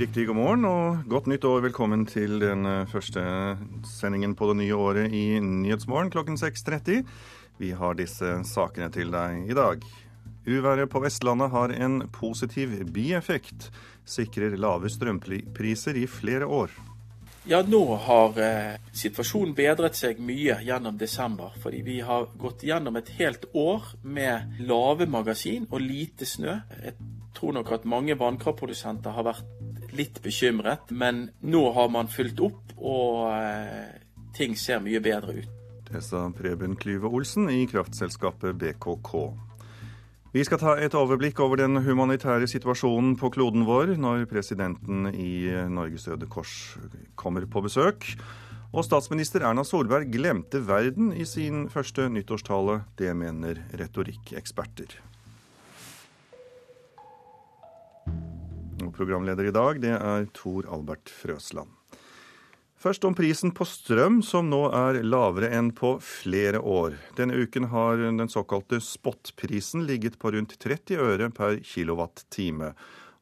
Riktig god morgen og godt nytt år. Velkommen til den eh, første sendingen på det nye året i Nyhetsmorgen klokken 6.30. Vi har disse sakene til deg i dag. Uværet på Vestlandet har en positiv bieffekt. Sikrer lave strømpriser i flere år. Ja, nå har eh, situasjonen bedret seg mye gjennom desember. Fordi vi har gått gjennom et helt år med lave magasin og lite snø. Jeg tror nok at mange vannkraftprodusenter har vært litt bekymret, men nå har man fulgt opp, og eh, ting ser mye bedre ut. Det sa Preben Klyve Olsen i kraftselskapet BKK. Vi skal ta et overblikk over den humanitære situasjonen på kloden vår når presidenten i Norges Røde Kors kommer på besøk. Og statsminister Erna Solberg glemte verden i sin første nyttårstale. Det mener retorikkeksperter. Og programleder i dag, det er Tor Albert Frøsland. Først om prisen på strøm, som nå er lavere enn på flere år. Denne uken har den såkalte spotprisen ligget på rundt 30 øre per kilowattime.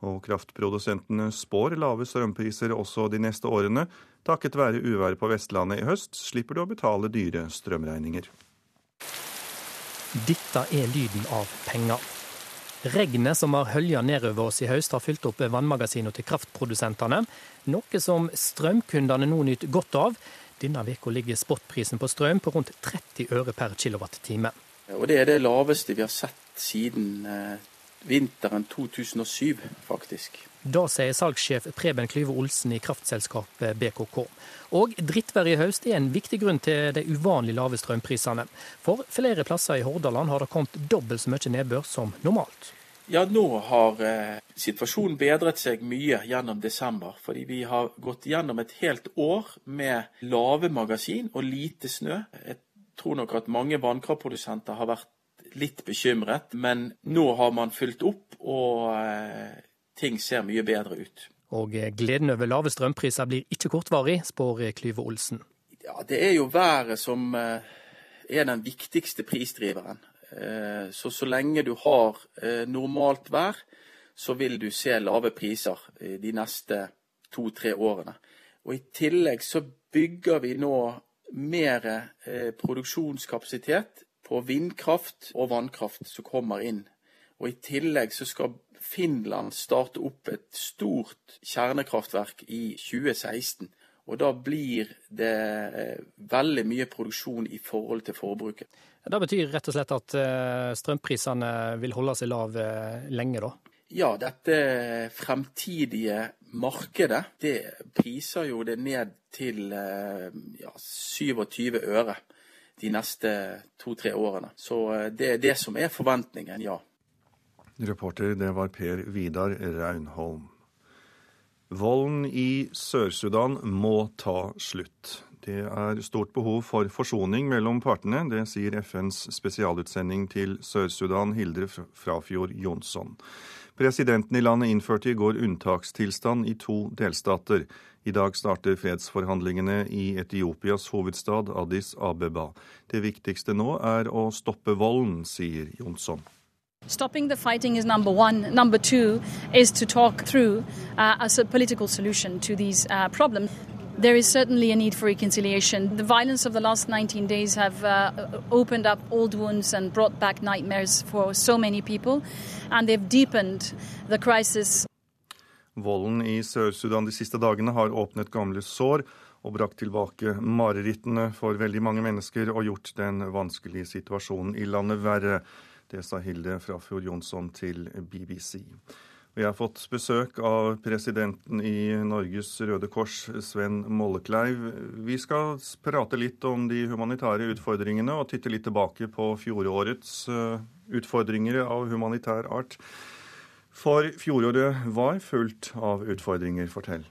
Og kraftprodusentene spår lave strømpriser også de neste årene. Takket være uværet på Vestlandet i høst slipper du å betale dyre strømregninger. Dette er lyden av penger. Regnet som har hølja nedover oss i høst, har fylt opp vannmagasinene til kraftprodusentene, noe som strømkundene nå nyter godt av. Denne uka ligger spotprisen på strøm på rundt 30 øre per kilowattime. Det er det laveste vi har sett siden eh, vinteren 2007, faktisk. Da sier salgssjef Preben Klyve Olsen i kraftselskapet BKK. Og drittværet i høst er en viktig grunn til de uvanlig lave strømprisene. For flere plasser i Hordaland har det kommet dobbelt så mye nedbør som normalt. Ja, nå har eh, situasjonen bedret seg mye gjennom desember. Fordi vi har gått gjennom et helt år med lave magasin og lite snø. Jeg tror nok at mange vannkraftprodusenter har vært litt bekymret, men nå har man fulgt opp, og eh, ting ser mye bedre ut. Og gleden over lave strømpriser blir ikke kortvarig, spår Klyve Olsen. Ja, Det er jo været som eh, er den viktigste prisdriveren. Eh, så så lenge du har eh, normalt vær, så vil du se lave priser de neste to-tre årene. Og I tillegg så bygger vi nå mer produksjonskapasitet på vindkraft og vannkraft som kommer inn. Og I tillegg så skal Finland starte opp et stort kjernekraftverk i 2016. Og da blir det eh, veldig mye produksjon i forhold til forbruket. Det betyr rett og slett at eh, strømprisene vil holde seg lave eh, lenge, da? Ja, dette fremtidige markedet det priser jo det ned til ja, 27 øre de neste to-tre årene. Så det er det som er forventningen, ja. Reporter det var Per Vidar Raunholm. Volden i Sør-Sudan må ta slutt. Det er stort behov for forsoning mellom partene. Det sier FNs spesialutsending til Sør-Sudan, Hildre Frafjord Jonsson. Presidenten i landet innførte i går unntakstilstand i to delstater. I dag starter fredsforhandlingene i Etiopias hovedstad Addis Abeba. Det viktigste nå er å stoppe volden, sier Jonsson. Stopping the fighting is number one. Number two is to talk through uh, a political solution to these uh, problems. There is certainly a need for reconciliation. The violence of the last 19 days have uh, opened up old wounds and brought back nightmares for so many people, and they've deepened the crisis. Volden i Sør-Sudan de siste dagene har åpnet gamle sår og brakt tilbake marerittene for veldig mange mennesker og gjort den vanskelige situasjonen i landet verre. Det sa Hilde Frafjord Jonsson til BBC. Vi har fått besøk av presidenten i Norges Røde Kors, Sven Mollekleiv. Vi skal prate litt om de humanitære utfordringene og titte litt tilbake på fjorårets eh, utfordringer av humanitær art. For fjoråret var fullt av utfordringer. Fortell.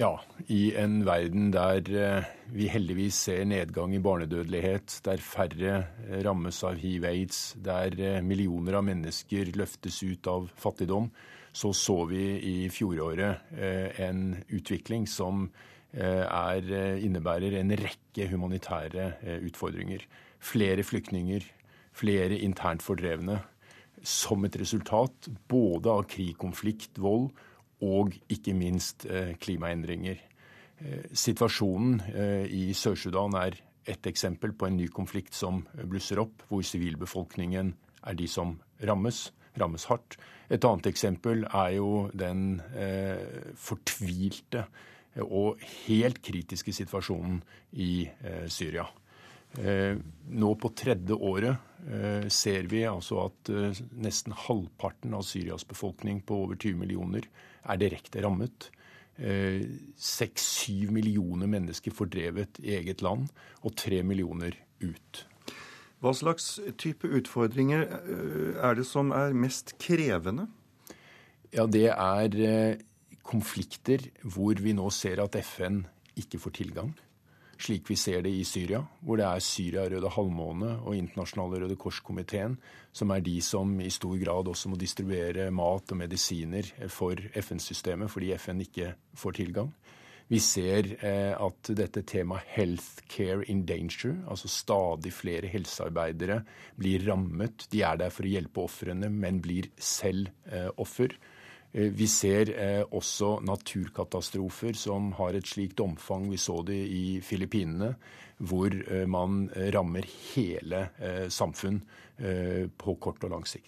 Ja, i en verden der eh, vi heldigvis ser nedgang i barnedødelighet, der færre eh, rammes av hiv-aids, der eh, millioner av mennesker løftes ut av fattigdom, så så vi i fjoråret en utvikling som er, innebærer en rekke humanitære utfordringer. Flere flyktninger, flere internt fordrevne. Som et resultat både av krig, konflikt, vold og ikke minst klimaendringer. Situasjonen i Sør-Sudan er et eksempel på en ny konflikt som blusser opp, hvor sivilbefolkningen er de som rammes, rammes hardt. Et annet eksempel er jo den eh, fortvilte og helt kritiske situasjonen i eh, Syria. Eh, nå på tredje året eh, ser vi altså at eh, nesten halvparten av Syrias befolkning på over 20 millioner er direkte rammet. Eh, seks-syv millioner mennesker fordrevet i eget land, og tre millioner ut. Hva slags type utfordringer eh, er det som er mest krevende? Ja, det er eh, konflikter hvor vi nå ser at FN ikke får tilgang slik vi ser det i Syria, hvor det er Syria Røde Halvmåne og Internasjonale Røde Kors-komiteen som er de som i stor grad også må distribuere mat og medisiner for FN-systemet, fordi FN ikke får tilgang. Vi ser eh, at dette temaet 'health care in danger', altså stadig flere helsearbeidere, blir rammet. De er der for å hjelpe ofrene, men blir selv eh, offer. Eh, vi ser eh, også naturkatastrofer som har et slikt omfang. Vi så det i Filippinene, hvor eh, man rammer hele samfunn på kort og lang sikt.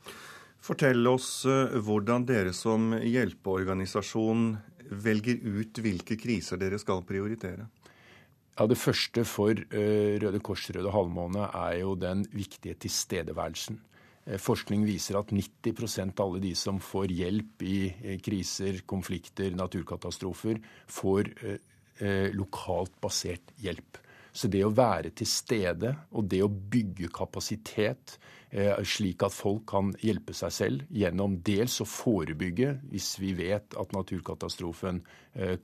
Fortell oss hvordan dere som hjelpeorganisasjon velger ut hvilke kriser dere skal prioritere. Ja, Det første for Røde Kors Røde Halvmåne er jo den viktige tilstedeværelsen. Eh, forskning viser at 90% av alle de som får hjelp i kriser, konflikter, naturkatastrofer, får eh, eh, lokalt basert hjelp. Så det å være til stede og det å bygge kapasitet slik at folk kan hjelpe seg selv gjennom dels å forebygge hvis vi vet at naturkatastrofen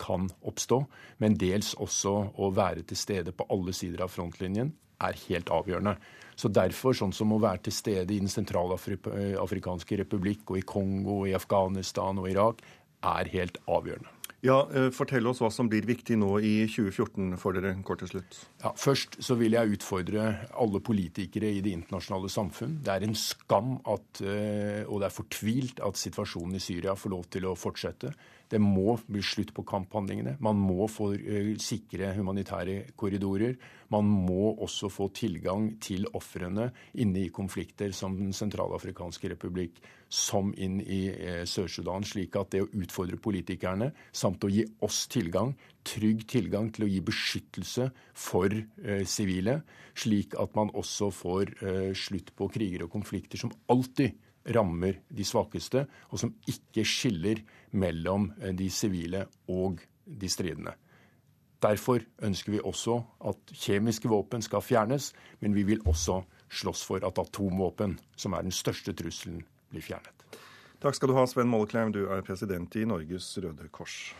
kan oppstå, men dels også å være til stede på alle sider av frontlinjen, er helt avgjørende. Så derfor, sånn som å være til stede i Den sentralafrikanske republikk og i Kongo, og i Afghanistan og Irak, er helt avgjørende. Ja, eh, Fortell oss hva som blir viktig nå i 2014 for dere, kort til slutt. Ja, først så vil jeg utfordre alle politikere i det internasjonale samfunn. Det er en skam at, eh, og det er fortvilt at situasjonen i Syria får lov til å fortsette. Det må bli slutt på kamphandlingene. Man må få uh, sikre humanitære korridorer. Man må også få tilgang til ofrene inne i konflikter som Den sentralafrikanske republikk, som inn i uh, Sør-Sudan. Slik at det å utfordre politikerne, samt å gi oss tilgang, trygg tilgang til å gi beskyttelse for uh, sivile, slik at man også får slutt på kriger og konflikter som alltid rammer de svakeste, og som ikke skiller mellom eh, de sivile og de stridende. Derfor ønsker vi også at kjemiske våpen skal fjernes, men vi vil også slåss for at atomvåpen, som er den største trusselen, blir fjernet. Takk skal du ha, Sven Mollekleim. Du er president i Norges Røde Kors.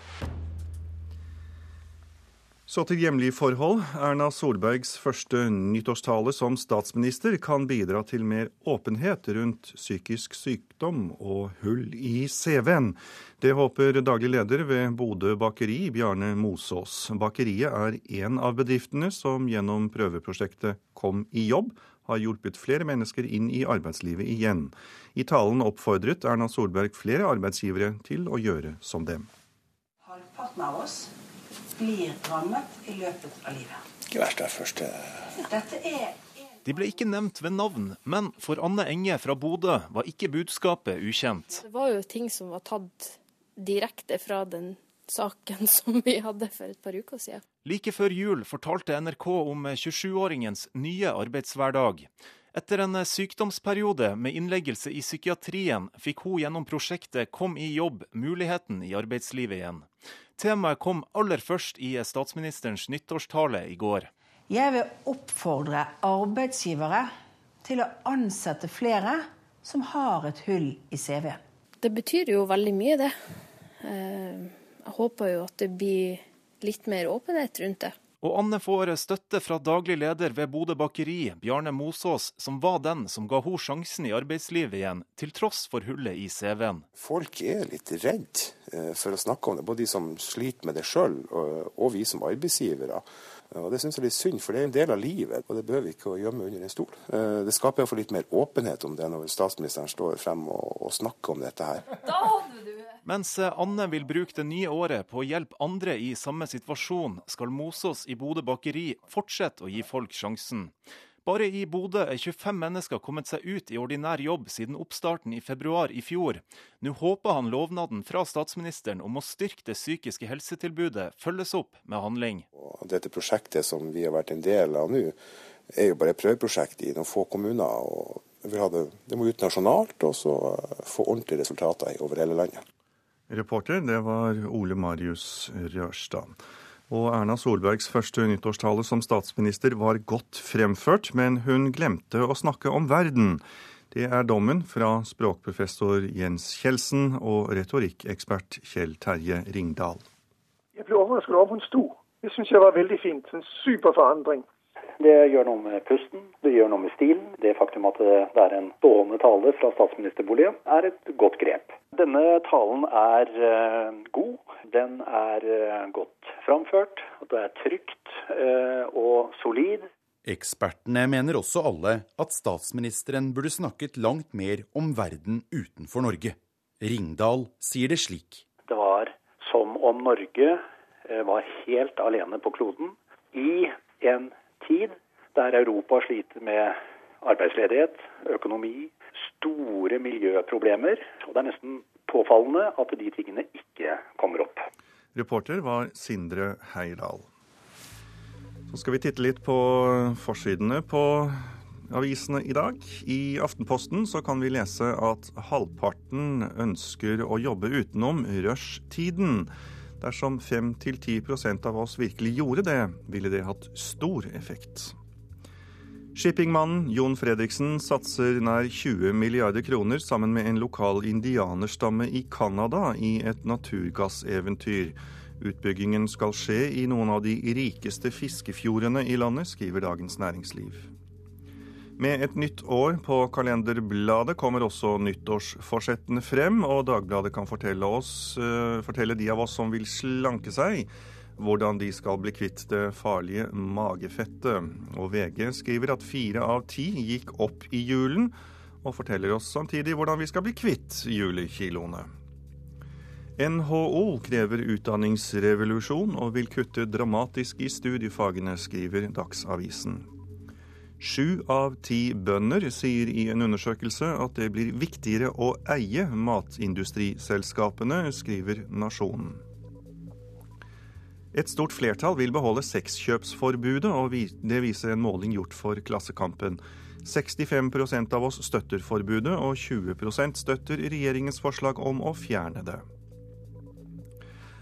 Så til hjemlige forhold. Erna Solbergs første nyttårstale som statsminister kan bidra til mer åpenhet rundt psykisk sykdom og hull i CV-en. Det håper daglig leder ved Bodø bakeri, Bjarne Mosås. Bakeriet er en av bedriftene som gjennom prøveprosjektet Kom i jobb har hjulpet flere mennesker inn i arbeidslivet igjen. I talen oppfordret Erna Solberg flere arbeidsgivere til å gjøre som dem. Halvparten av oss blir rammet i løpet av livet. Ikke verst det første. Dette er de ble ikke nevnt ved navn, men for Anne Enge fra Bodø var ikke budskapet ukjent. Det var jo ting som var tatt direkte fra den saken som vi hadde for et par uker siden. Like før jul fortalte NRK om 27-åringens nye arbeidshverdag. Etter en sykdomsperiode med innleggelse i psykiatrien, fikk hun gjennom prosjektet Kom i jobb muligheten i arbeidslivet igjen. Temaet kom aller først i statsministerens nyttårstale i går. Jeg vil oppfordre arbeidsgivere til å ansette flere som har et hull i CV-en. Det betyr jo veldig mye, det. Eh, jeg håper jo at det blir litt mer åpenhet rundt det. Og Anne får støtte fra daglig leder ved Bodø bakeri, Bjarne Mosås, som var den som ga henne sjansen i arbeidslivet igjen, til tross for hullet i CV-en. Folk er litt redd for å snakke om det, både de som sliter med det sjøl, og vi som arbeidsgivere. Og Det syns jeg er litt synd, for det er en del av livet, og det bør vi ikke gjemme under en stol. Eh, det skaper iallfall litt mer åpenhet om det når statsministeren står frem og, og snakker om dette her. Da hadde du Mens Anne vil bruke det nye året på å hjelpe andre i samme situasjon, skal Mosås i Bodø bakeri fortsette å gi folk sjansen. Bare i Bodø er 25 mennesker kommet seg ut i ordinær jobb siden oppstarten i februar i fjor. Nå håper han lovnaden fra statsministeren om å styrke det psykiske helsetilbudet følges opp med handling. Dette prosjektet som vi har vært en del av nå, er jo bare et prøveprosjekt i noen få kommuner. og det, det må ut nasjonalt og så få ordentlige resultater over hele landet. Reporter, det var Ole Marius Rørstad. Og Erna Solbergs første nyttårstale som statsminister var godt fremført, men hun glemte å snakke om verden. Det er dommen fra språkprofessor Jens Kjeldsen og retorikkekspert Kjell Terje Ringdal. Jeg ble overrasket over hun sto. Det syns jeg var veldig fint. En super forandring. Det gjør noe med pusten, det gjør noe med stilen. Det faktum at det er en stående tale fra statsministerboligen, er et godt grep. Denne talen er uh, god. Den er uh, godt framført. Det er trygt uh, og solid. Ekspertene mener også alle at statsministeren burde snakket langt mer om verden utenfor Norge. Ringdal sier det slik. Det var som om Norge var helt alene på kloden i en tid der Europa sliter med arbeidsledighet, økonomi, store miljøproblemer. Og det er nesten påfallende at de tingene ikke kommer opp. Reporter var Sindre Heirdal. Så skal vi titte litt på forsidene på avisene i dag. I Aftenposten så kan vi lese at halvparten ønsker å jobbe utenom rushtiden. Dersom 5-10% av oss virkelig gjorde det, ville det hatt stor effekt. Shippingmannen Jon Fredriksen satser nær 20 milliarder kroner sammen med en lokal indianerstamme i Canada i et naturgasseventyr. Utbyggingen skal skje i noen av de rikeste fiskefjordene i landet, skriver Dagens Næringsliv. Med et nytt år på kalenderbladet kommer også nyttårsforsettene frem, og Dagbladet kan fortelle, oss, uh, fortelle de av oss som vil slanke seg, hvordan de skal bli kvitt det farlige magefettet. Og VG skriver at fire av ti gikk opp i julen, og forteller oss samtidig hvordan vi skal bli kvitt julekiloene. NHO krever utdanningsrevolusjon og vil kutte dramatisk i studiefagene, skriver Dagsavisen. Sju av ti bønder sier i en undersøkelse at det blir viktigere å eie matindustriselskapene, skriver Nasjonen. Et stort flertall vil beholde sexkjøpsforbudet, og det viser en måling gjort for Klassekampen. 65% av oss støtter forbudet, og 20% støtter regjeringens forslag om å fjerne det.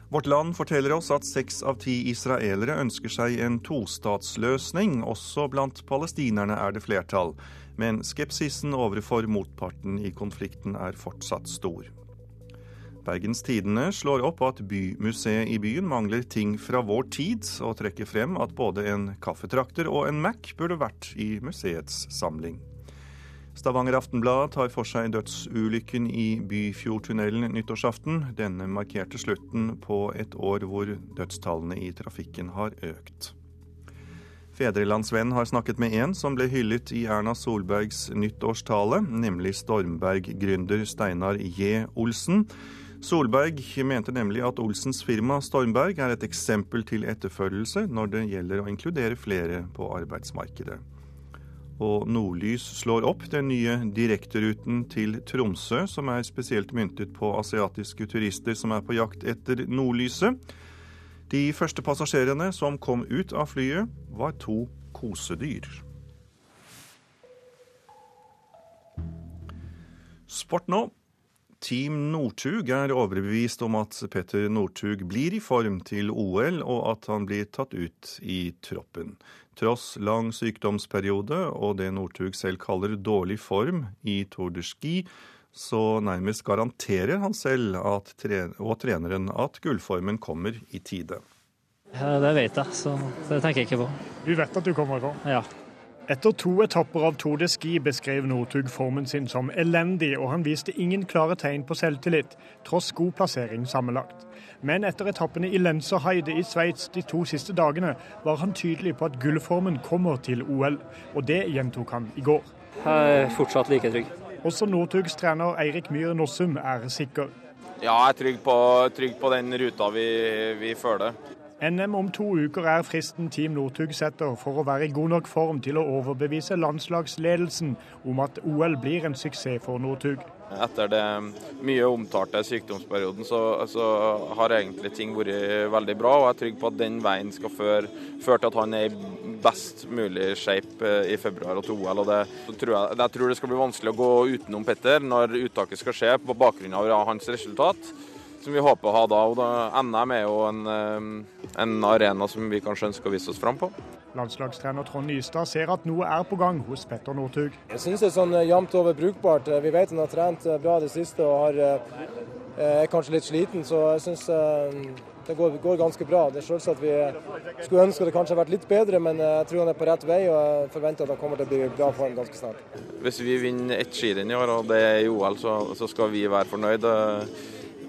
Vårt Land forteller oss at seks av ti israelere ønsker seg en tostatsløsning. Også blant palestinerne er det flertall. Men skepsisen overfor motparten i konflikten er fortsatt stor. Bergens Tidende slår opp at Bymuseet i byen mangler ting fra vår tid, og trekker frem at både en kaffetrakter og en Mac burde vært i museets samling. Stavanger Aftenblad tar for seg dødsulykken i Byfjordtunnelen nyttårsaften. Denne markerte slutten på et år hvor dødstallene i trafikken har økt. Fedrelandsvennen har snakket med en som ble hyllet i Erna Solbergs nyttårstale, nemlig Stormberg-gründer Steinar J. Olsen. Solberg mente nemlig at Olsens firma Stormberg er et eksempel til etterfølgelse når det gjelder å inkludere flere på arbeidsmarkedet. Og Nordlys slår opp den nye direkteruten til Tromsø, som er spesielt myntet på asiatiske turister som er på jakt etter nordlyset. De første passasjerene som kom ut av flyet, var to kosedyr. Sport nå. Team Northug er overbevist om at Petter Northug blir i form til OL, og at han blir tatt ut i troppen. Tross lang sykdomsperiode og det Northug selv kaller dårlig form i Tour de Ski, så nærmest garanterer han selv at, og treneren at gullformen kommer i tide. Ja, det vet jeg, så det tenker jeg ikke på. Du vet at du kommer i form? Ja. Etter to etapper av Tour de Ski beskrev Northug formen sin som elendig, og han viste ingen klare tegn på selvtillit, tross god plassering sammenlagt. Men etter etappene i Lenzerheide i Sveits de to siste dagene, var han tydelig på at gullformen kommer til OL, og det gjentok han i går. Jeg er fortsatt like trygg. Også Northugs trener Eirik Myhr Nossum er sikker. Ja, jeg er trygg på, trygg på den ruta vi, vi følger. NM om to uker er fristen Team Northug setter for å være i god nok form til å overbevise landslagsledelsen om at OL blir en suksess for Northug. Etter det mye omtalte sykdomsperioden, så, så, har egentlig ting vært veldig bra. Og jeg er trygg på at den veien skal føre, føre til at han er i best mulig shape eh, i februar og til OL. Og det, tror jeg, jeg, tror det skal bli vanskelig å gå utenom Petter når uttaket skal skje på bakgrunn av hans resultat som vi håper å ha da. og da NM er jo en, eh, en arena som vi kanskje ønsker å vise oss fram på. Landslagstrener Trond Nystad ser at noe er på gang hos Petter Northug. Jeg synes det er sånn eh, jevnt over brukbart. Eh, vi vet han har trent bra det siste og har, er kanskje litt sliten, så jeg synes det går, går, ganske bra. Det er selvsagt Vi skulle ønske det kanskje hadde vært litt bedre, men jeg tror han er på rett vei og jeg forventer at han kommer til å bli bra form ganske snart. Hvis vi vinner ett skirenn i år, og det er i OL, så, så skal vi være fornøyd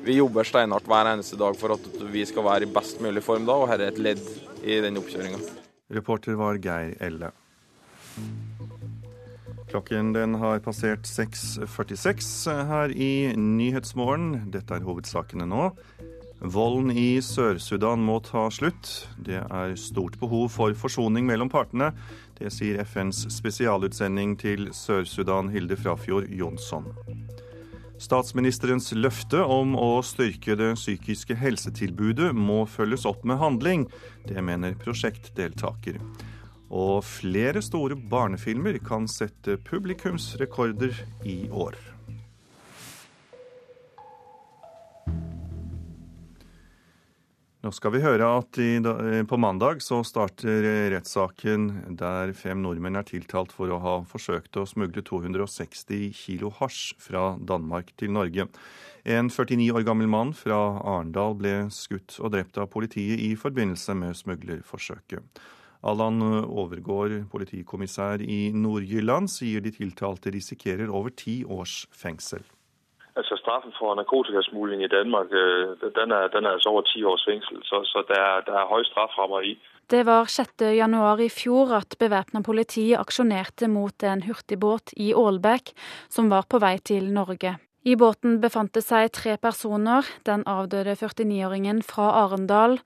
vi jobber steinhardt hver eneste dag for at vi skal være i best mulig form da, og dette er et ledd i den oppkjøringa. Reporter var Geir Elle. Klokken den har passert 6.46 her i Nyhetsmorgen. Dette er hovedsakene nå. Volden i Sør-Sudan må ta slutt. Det er stort behov for forsoning mellom partene. Det sier FNs spesialutsending til Sør-Sudan, Hilde Frafjord Jonsson. Statsministerens løfte om å styrke det psykiske helsetilbudet må følges opp med handling. Det mener prosjektdeltaker. Og flere store barnefilmer kan sette publikumsrekorder i år. Nå skal vi høre at i, eh, på mandag så starter rettssaken der fem nordmenn er tiltalt for å ha forsøkt å smugle 260 kilo hasj fra Danmark til Norge. En 49 år gammel mann fra Arendal ble skutt og drept av politiet i forbindelse med smuglerforsøket. Allan Overgård, politikommissær i Nord-Jylland, sier de tiltalte risikerer over ti års fengsel. Altså Straffen for narkotikasmugling i Danmark øh, den er, den er altså over ti års fengsel, så, så det, er, det er høye strafferammer i. Det var 6. januar i fjor at bevæpna politi aksjonerte mot en hurtigbåt i Ålbæk som var på vei til Norge. I båten befant det seg tre personer, den avdøde 49-åringen fra Arendal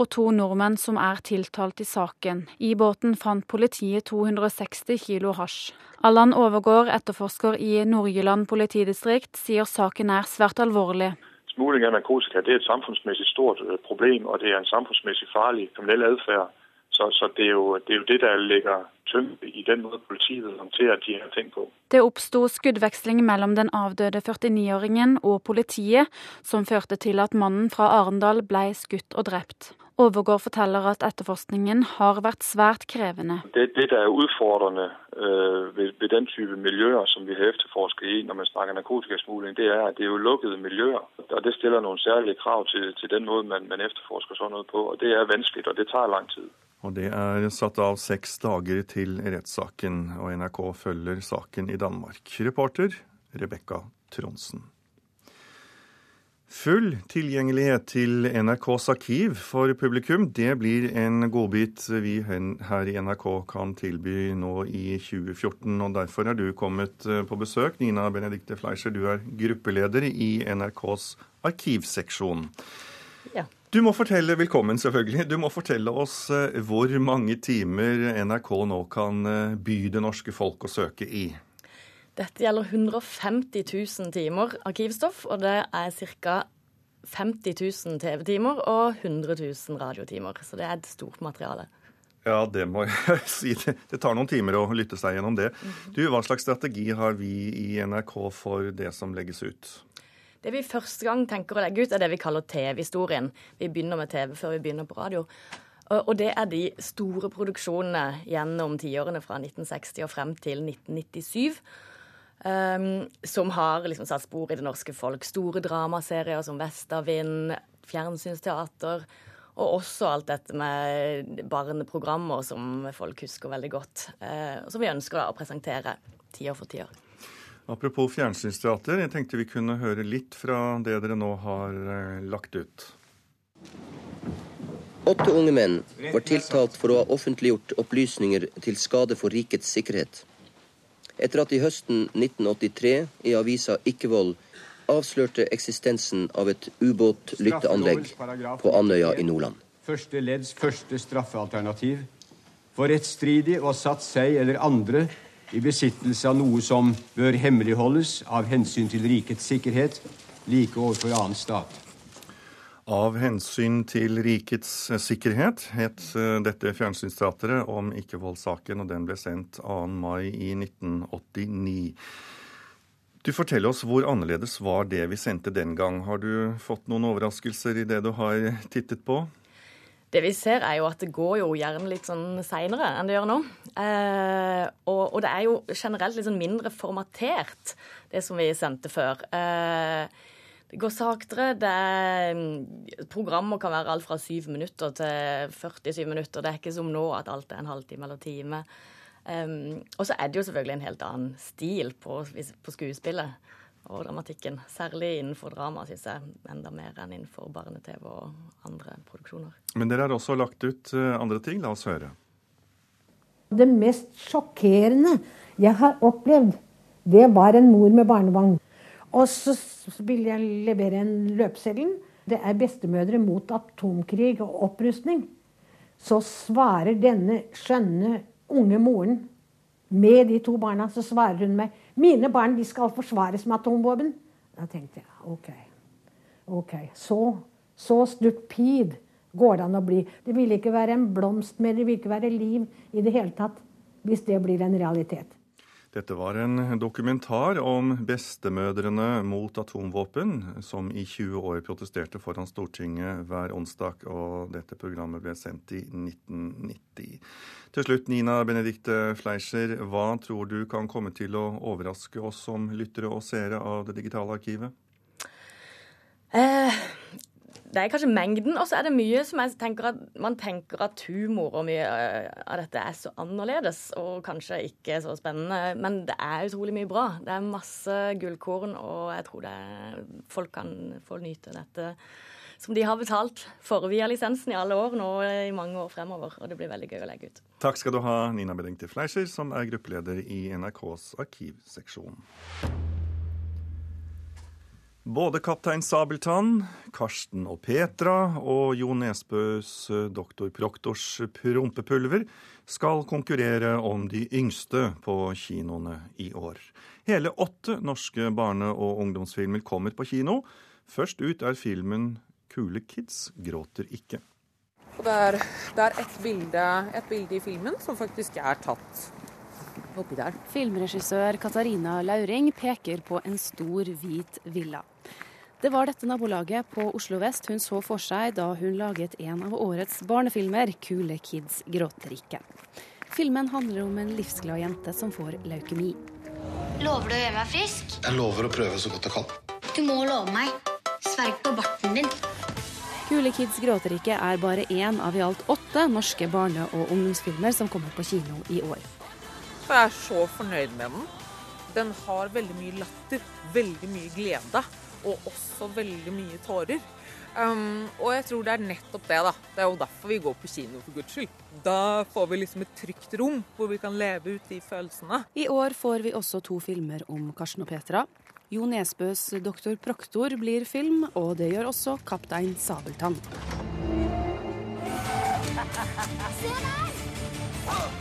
og to nordmenn som er tiltalt i saken. I båten fant politiet 260 kilo hasj. Allan Overgård, etterforsker i Nord-Jylland politidistrikt, sier saken er svært alvorlig. Smugling av narkotika er et samfunnsmessig stort øh, problem, og det er en samfunnsmessig farlig kriminell atferd. Så, så det, er jo, det, er jo, det der ligger tyngde i den måten politiet håndterer de her ting på. Det oppsto skuddveksling mellom den avdøde 49-åringen og politiet, som førte til at mannen fra Arendal ble skutt og drept. Overgård forteller at etterforskningen har vært svært krevende. Det, det der er utfordrende øh, ved, ved, den type miljøer som vi har etterforsket i når man snakker narkotikasmugling, det er at det er jo lukkede miljøer. Og det stiller noen særlige krav til, til den måten man, man etterforsker sånn noe på. Og det er vanskelig, og det tar lang tid. Og det er satt av seks dager til rettssaken, og NRK følger saken i Danmark. Reporter Rebekka Tronsen. Full tilgjengelighet til NRKs arkiv for publikum, det blir en godbit vi her i NRK kan tilby nå i 2014. og Derfor er du kommet eh, på besøk. Nina Benedicte Fleischer, du er gruppeleder i NRKs arkivseksjon. Du må fortelle, Velkommen, selvfølgelig. Du må fortelle oss eh, hvor mange timer NRK nå kan eh, by det norske folk å søke i. Dette gjelder 150 000 timer arkivstoff, og det er ca. 50 000 TV-timer og 100 000 radiotimer. Så det er et stort materiale. Ja, det må jeg si. Det tar noen timer å lytte seg gjennom det. Mhm. Du, Hva slags strategi har vi i NRK for det som legges ut? Det vi første gang tenker å legge ut, er det vi kaller TV-historien. Vi begynner med TV før vi begynner på radio. Og det er de store produksjonene gjennom tiårene fra 1960 og frem til 1997. Um, ehm, som har liksom satt spor i det norske folk. Store dramaserier som Vestavind, fjernsynsteater. Og også alt dette med barneprogrammer som folk husker veldig godt. Uh, som vi ønsker da, å presentere tiår for tiår. Apropos fjernsynsteater, jeg tenkte vi kunne høre litt fra det dere nå har eh, lagt ut. Åtte unge menn var tiltalt for å ha offentliggjort opplysninger til skade for rikets sikkerhet. Etter at i høsten 1983 i avisa Ikkevold avslørte eksistensen av et ubåtlytteanlegg på Andøya i Nordland. Første ledds første straffealternativ. For rettsstridig å ha satt seg eller andre i besittelse av noe som bør hemmeligholdes av hensyn til rikets sikkerhet, like overfor annen stat. Av hensyn til rikets sikkerhet het eh, dette fjernsynsteatret om ikke-voldssaken, og den ble sendt 2. mai i 1989. Du forteller oss hvor annerledes var det vi sendte den gang. Har du fått noen overraskelser i det du har tittet på? Det vi ser, er jo at det går jo gjerne litt sånn seinere enn det gjør nå. Eh, og, og, det er jo generelt litt sånn mindre formatert, det som vi sendte før. Eh, det går saktere. Det er, programmer kan være alt fra syv minutter til 47 minutter. Det er ikke som nå at alt er en halvtime eller time. Um, og så er det jo selvfølgelig en helt annen stil på, på skuespillet og dramatikken. Særlig innenfor drama, syns jeg. Enda mer enn innenfor barne-TV og andre produksjoner. Men dere har også lagt ut eh, andre ting. La oss høre. Det mest sjokkerende jeg har opplevd, det var en mor med barnevogn. Og så ville jeg levere en løpeseddel. Det er bestemødre mot atomkrig og opprustning. Så svarer denne skjønne unge moren med de to barna, så svarer hun meg mine barn de skal forsvares med atomvåpen. Da tenkte jeg OK. ok, Så, så stupid går det an å bli. Det vil ikke være en blomst mer, det vil ikke være liv i det hele tatt hvis det blir en realitet. Dette var en dokumentar om bestemødrene mot atomvåpen, som i 20 år protesterte foran Stortinget hver onsdag, og dette programmet ble sendt i 1990. Til slutt, Nina Benedicte Fleischer, hva tror du kan komme til å overraske oss som lyttere og seere av det digitale arkivet? Eh, det er kanskje mengden, og så er det mye som jeg tenker at man tenker at humor og mye eh, av dette er så annerledes og kanskje ikke så spennende. Men det er utrolig mye bra. Det er masse gullkorn, og jeg tror er, folk kan få nyte dette som de har betalt for via lisensen i alle år nå i mange år fremover. Og det blir veldig gøy å legge ut. Takk skal du ha, Nina Bedingte Fleischer, som er gruppeleder i NRKs arkivseksjon. Både Kaptein Sabeltann, Karsten og Petra og Jo Nesbøs eh, Doktor Proktors prompepulver skal konkurrere om de yngste på kinoene i år. Hele åtte norske barne- og ungdomsfilmer kommer på kino. Først ut er filmen 'Kule kids gråter ikke'. Det er, det er et, bilde, et bilde i filmen som faktisk er tatt. Filmregissør Katarina Lauring peker på en stor, hvit villa. Det var dette nabolaget på Oslo vest hun så for seg da hun laget en av årets barnefilmer, 'Kule kids gråter ikke'. Filmen handler om en livsglad jente som får leukemi. Lover du å gjøre meg frisk? Jeg lover å prøve så godt jeg kan. Du må love meg. Sverg på barten din. 'Kule kids gråter ikke' er bare én av i alt åtte norske barne- og ungdomsfilmer som kommer på kino i år. Jeg er så fornøyd med den. Den har veldig mye latter, veldig mye glede og også veldig mye tårer. Um, og jeg tror det er nettopp det, da. Det er jo derfor vi går på kino, for guds skyld. Da får vi liksom et trygt rom hvor vi kan leve ut de følelsene. I år får vi også to filmer om Karsten og Petra. Jo Nesbøs 'Doktor Proktor' blir film, og det gjør også 'Kaptein Sabeltann'. Se der!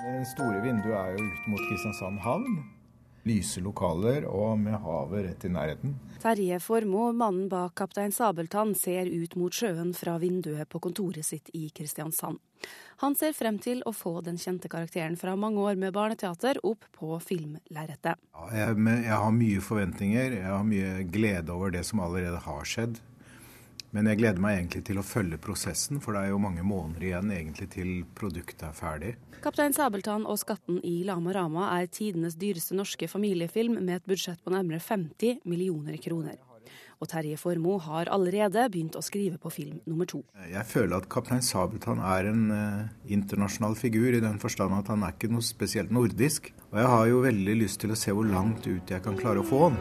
Det store vinduet er jo ut mot Kristiansand havn. Lyse lokaler og med havet rett i nærheten. Terje Formoe, mannen bak Kaptein Sabeltann, ser ut mot sjøen fra vinduet på kontoret sitt i Kristiansand. Han ser frem til å få den kjente karakteren fra mange år med barneteater opp på filmlerretet. Ja, jeg, jeg har mye forventninger, jeg har mye glede over det som allerede har skjedd. Men jeg gleder meg egentlig til å følge prosessen, for det er jo mange måneder igjen egentlig til produktet er ferdig. 'Kaptein Sabeltann og skatten i Lama Rama' er tidenes dyreste norske familiefilm med et budsjett på nærmere 50 millioner kroner. Og Terje Formoe har allerede begynt å skrive på film nummer to. Jeg føler at 'Kaptein Sabeltann' er en eh, internasjonal figur, i den forstand at han er ikke noe spesielt nordisk. Og jeg har jo veldig lyst til å se hvor langt ut jeg kan klare å få han.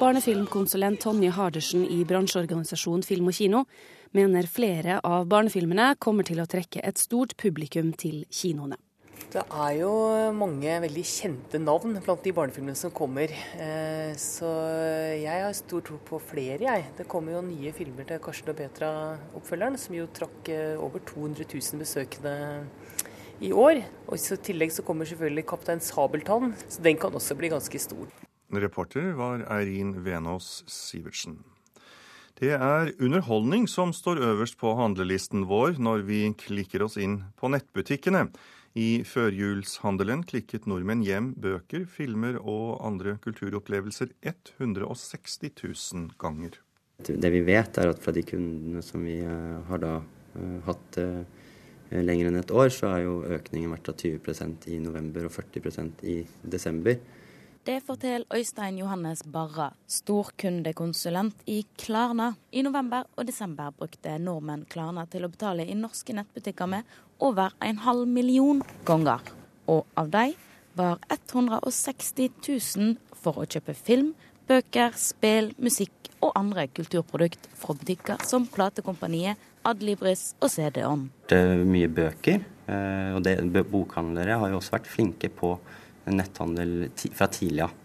Barnefilmkonsulent Tonje Hardersen i bransjeorganisasjonen Film og Kino mener flere av barnefilmene kommer til å trekke et stort publikum til kinoene. Det er jo mange veldig kjente navn blant de barnefilmene som kommer. Eh, så jeg har stor tro på flere, jeg. Det kommer jo nye filmer til Karsten og Petra-oppfølgeren, som jo trakk eh, over 200 000 besøkende i år. Og I tillegg så kommer selvfølgelig 'Kaptein Sabeltann', så den kan også bli ganske stor. Reporter var Eirin Venås Sivertsen. Det er underholdning som står øverst på handlelisten vår når vi klikker oss inn på nettbutikkene. I førjulshandelen klikket nordmenn hjem bøker, filmer og andre kulturopplevelser 160 000 ganger. Det vi vet, er at fra de kundene som vi eh, har da eh, hatt eh, lenger enn et år, så er jo økningen vært av 20% i november og 40% i desember. Det forteller Øystein Johannes Barra, storkundekonsulent i Klarna. I november og desember brukte nordmenn Klarna til å betale i norske nettbutikker med over en halv million ganger. Og av dem var 160 000 for å kjøpe film, bøker, spill, musikk og andre kulturprodukt fra butikker som platekompaniet Adlibris og CD-ON. Det er mye bøker, eh, og det, bokhandlere har jo også vært flinke på netthandel fra tidlig av.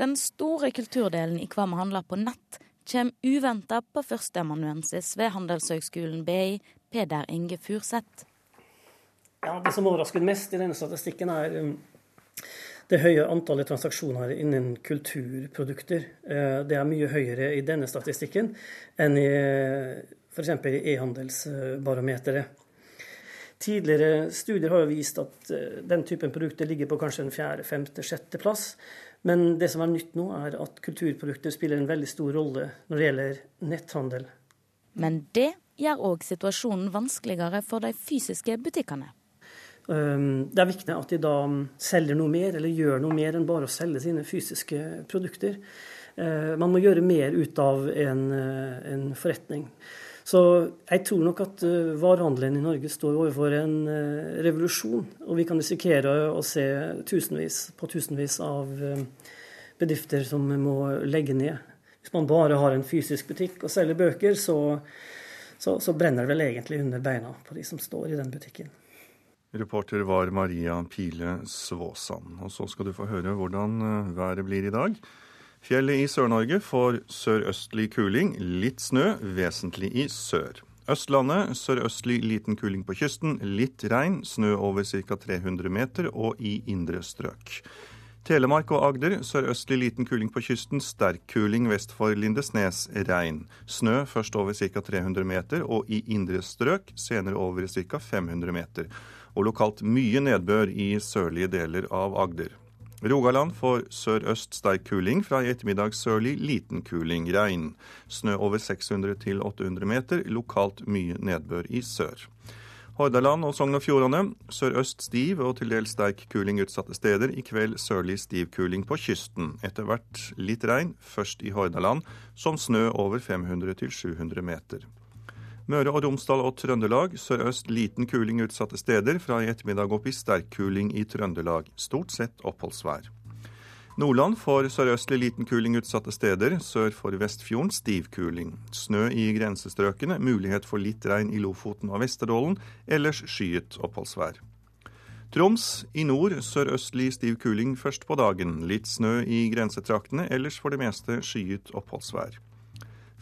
Den store kulturdelen i hva vi handler på nett, kommer uventa på førsteamanuensis ved Handelshøgskolen BI, Peder Inge Furseth. Ja, det som overrasker mest i denne statistikken, er um, det høye antallet transaksjoner innen kulturprodukter. Eh, det er mye høyere i denne statistikken enn i f.eks. i e-handelsbarometeret. Tidligere studier har jo vist at eh, den typen produkter ligger på kanskje en fjerde, femte, sjette plass. Men det som er nytt nå, er at kulturprodukter spiller en veldig stor rolle når det gjelder netthandel. Men det gjør òg situasjonen vanskeligere for de fysiske butikkene. Ehm, det er viktig at de da selger noe mer, eller gjør noe mer enn bare å selge sine fysiske produkter. Eh, man må gjøre mer ut av en, eh, en forretning. Så jeg tror nok at uh, varehandelen i Norge står overfor en uh, revolusjon. Og vi kan risikere å se tusenvis på tusenvis av bedrifter som må legge ned. Hvis man bare har en fysisk butikk og selger bøker, så, så, så brenner det vel egentlig under beina på de som står i den butikken. Reporter var Maria Pile Svåsand. Og så skal du få høre hvordan været blir i dag. Fjellet i Sør-Norge får sørøstlig kuling, litt snø, vesentlig i sør. Østlandet sørøstlig liten kuling på kysten, litt regn, snø over ca. 300 meter og i indre strøk. Telemark og Agder sørøstlig liten kuling på kysten, sterk kuling vest for Lindesnes, regn. Snø først over ca. 300 meter og i indre strøk, senere over ca. 500 meter. Og lokalt mye nedbør i sørlige deler av Agder. Rogaland får sørøst sterk kuling, fra i ettermiddag sørlig liten kuling, regn. Snø over 600 til 800 meter, lokalt mye nedbør i sør. Hordaland og Sogn og Fjordane sørøst stiv og til dels sterk kuling utsatte steder. I kveld sørlig stiv kuling på kysten. Etter hvert litt regn, først i Hordaland, som snø over 500 til 700 meter. Møre og Romsdal og Trøndelag sørøst liten kuling utsatte steder. Fra i ettermiddag opp i sterk kuling i Trøndelag. Stort sett oppholdsvær. Nordland får sørøstlig liten kuling utsatte steder. Sør for Vestfjorden stiv kuling. Snø i grensestrøkene. Mulighet for litt regn i Lofoten og Vesterålen. Ellers skyet oppholdsvær. Troms i nord sørøstlig stiv kuling først på dagen. Litt snø i grensetraktene. Ellers for det meste skyet oppholdsvær.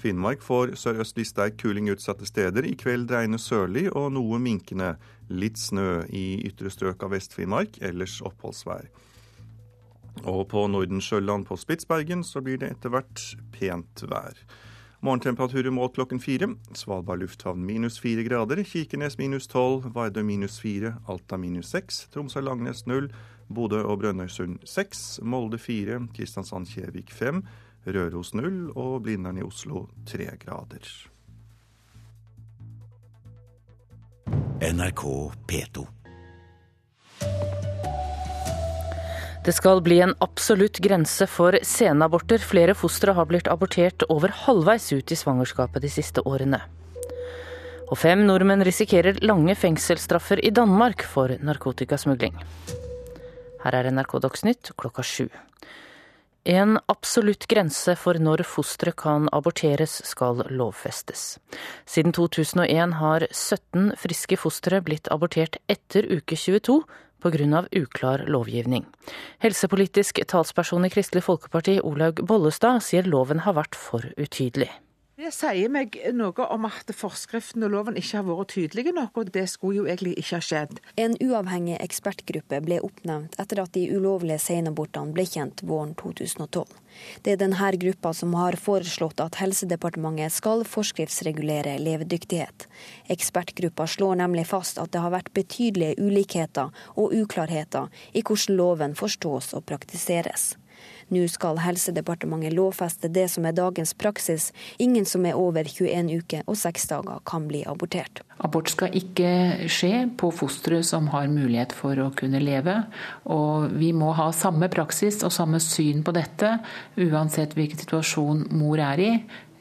Finnmark får sørøstlig sterk kuling utsatte steder. I kveld regner sørlig og noe minkende. Litt snø i ytre strøk av Vest-Finnmark, ellers oppholdsvær. Og på Nordensjøland på Spitsbergen så blir det etter hvert pent vær. Morgentemperaturer målt klokken fire. Svalbard lufthavn minus fire grader. Kirkenes minus tolv. Vardø minus fire. Alta minus seks. Tromsø-Langnes null. Bodø og Brønnøysund seks. Molde fire. Kristiansand-Kjevik fem. Røros null og Blindern i Oslo tre grader. NRK P2. Det skal bli en absolutt grense for senaborter. Flere fostre har blitt abortert over halvveis ut i svangerskapet de siste årene. Og fem nordmenn risikerer lange fengselsstraffer i Danmark for narkotikasmugling. Her er NRK Dagsnytt klokka sju. En absolutt grense for når fosteret kan aborteres skal lovfestes. Siden 2001 har 17 friske fostre blitt abortert etter uke 22 pga. uklar lovgivning. Helsepolitisk talsperson i Kristelig Folkeparti Olaug Bollestad sier loven har vært for utydelig. Det sier meg noe om at forskriften og loven ikke har vært tydelige nok, og det skulle jo egentlig ikke ha skjedd. En uavhengig ekspertgruppe ble oppnevnt etter at de ulovlige senabortene ble kjent våren 2012. Det er denne gruppa som har foreslått at Helsedepartementet skal forskriftsregulere levedyktighet. Ekspertgruppa slår nemlig fast at det har vært betydelige ulikheter og uklarheter i hvordan loven forstås og praktiseres. Nå skal Helsedepartementet lovfeste det som er dagens praksis. Ingen som er over 21 uker og 6 dager kan bli abortert. Abort skal ikke skje på fostre som har mulighet for å kunne leve. Og vi må ha samme praksis og samme syn på dette, uansett hvilken situasjon mor er i,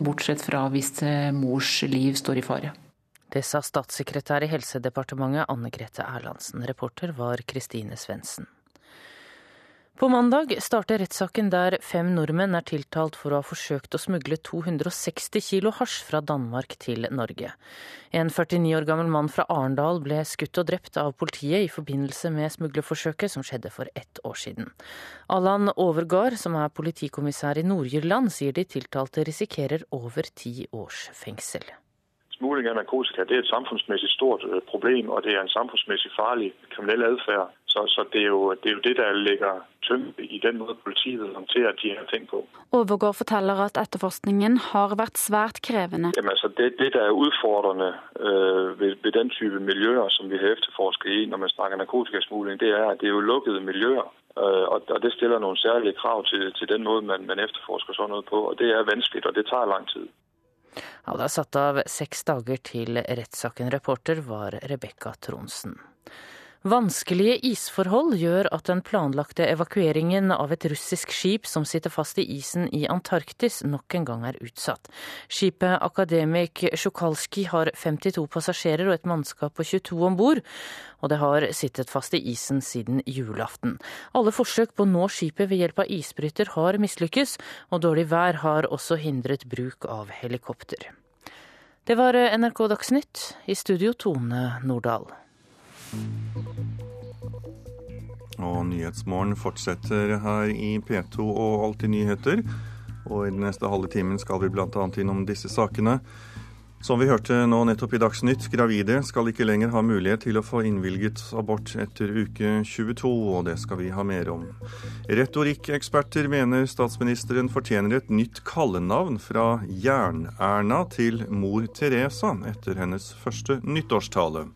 bortsett fra hvis eh, mors liv står i fare. Det sa statssekretær i Helsedepartementet Anne Grete Erlandsen. Reporter var Kristine Svendsen. På mandag starter rettssaken der fem nordmenn er tiltalt for å ha forsøkt å smugle 260 kilo hasj fra Danmark til Norge. En 49 år gammel mann fra Arendal ble skutt og drept av politiet i forbindelse med smuglerforsøket som skjedde for ett år siden. Allan Overgard, som er politikommissær i Nord-Jylland, sier de tiltalte risikerer over ti års fengsel. Smugling av narkotika er et samfunnsmessig stort øh, problem, og det er en samfunnsmessig farlig kriminell atferd. Så, så det, er jo, det, er jo, det der ligger tyngde i den måten politiet håndterer de her ting på. Overgård forteller at etterforskningen har vært svært krevende. Jamen, altså det, det, der er utfordrende øh, ved, ved, den type miljøer som vi har etterforsket i når man snakker narkotikasmugling, det er at det er jo lukkede miljøer. Øh, og, og det stiller noen særlige krav til, til den måten man, man etterforsker sånn noe på. Og det er vanskelig, og det tar lang tid. Ja, det er satt av seks dager til rettssaken. Reporter var Rebekka Tronsen. Vanskelige isforhold gjør at den planlagte evakueringen av et russisk skip som sitter fast i isen i Antarktis, nok en gang er utsatt. Skipet Akademik Sjukalski har 52 passasjerer og et mannskap på 22 om bord, og det har sittet fast i isen siden julaften. Alle forsøk på å nå skipet ved hjelp av isbryter har mislykkes, og dårlig vær har også hindret bruk av helikopter. Det var NRK Dagsnytt, i studio Tone Nordahl. Og Nyhetsmorgen fortsetter her i P2 og Alltid nyheter. Og i den neste halve timen skal vi bl.a. innom disse sakene. Som vi hørte nå nettopp i Dagsnytt, gravide skal ikke lenger ha mulighet til å få innvilget abort etter uke 22, og det skal vi ha mer om. Retorikkeksperter mener statsministeren fortjener et nytt kallenavn fra Jern-Erna til mor Teresa etter hennes første nyttårstale.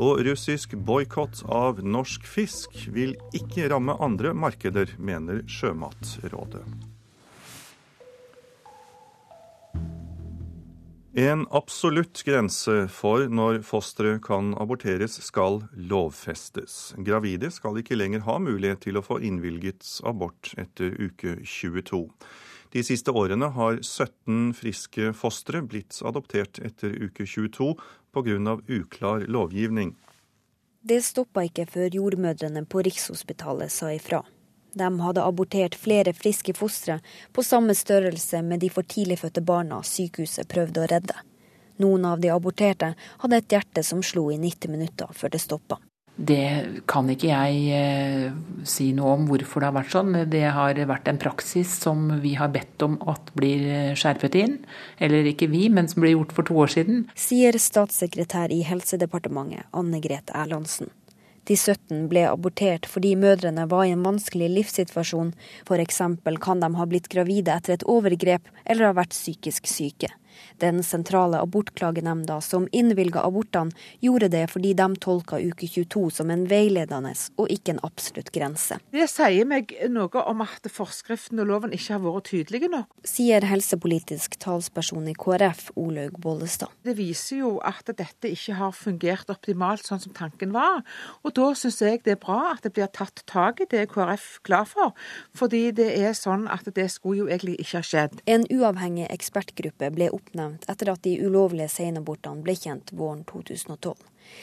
Og russisk boikott av norsk fisk vil ikke ramme andre markeder, mener Sjømatrådet. En absolutt grense for når fosteret kan aborteres skal lovfestes. Gravide skal ikke lenger ha mulighet til å få innvilget abort etter uke 22. De siste årene har 17 friske fostre blitt adoptert etter uke 22 pga. uklar lovgivning. Det stoppa ikke før jordmødrene på Rikshospitalet sa ifra. De hadde abortert flere friske fostre på samme størrelse med de for tidlig fødte barna sykehuset prøvde å redde. Noen av de aborterte hadde et hjerte som slo i 90 minutter før det stoppa. Det kan ikke jeg eh, si noe om hvorfor det har vært sånn. Det har vært en praksis som vi har bedt om at blir eh, skjerpet inn. Eller ikke vi, men som ble gjort for to år siden. Sier statssekretær i Helsedepartementet Anne Grete Erlandsen. De 17 ble abortert fordi mødrene var i en vanskelig livssituasjon. F.eks. kan de ha blitt gravide etter et overgrep eller ha vært psykisk syke. Den sentrale abortklagenemnda som innvilga abortene, gjorde det fordi de tolka uke 22 som en veiledende og ikke en absolutt grense. Det sier meg noe om at forskriften og loven ikke har vært tydelige nok. Sier helsepolitisk talsperson i KrF, Olaug Bollestad. Det viser jo at dette ikke har fungert optimalt sånn som tanken var. Og da syns jeg det er bra at det blir tatt tak i, det er KrF glad for. Fordi det er sånn at det skulle jo egentlig ikke ha skjedd. En uavhengig ekspertgruppe ble oppnevnt etter at de ulovlige seinabortene ble kjent våren 2012.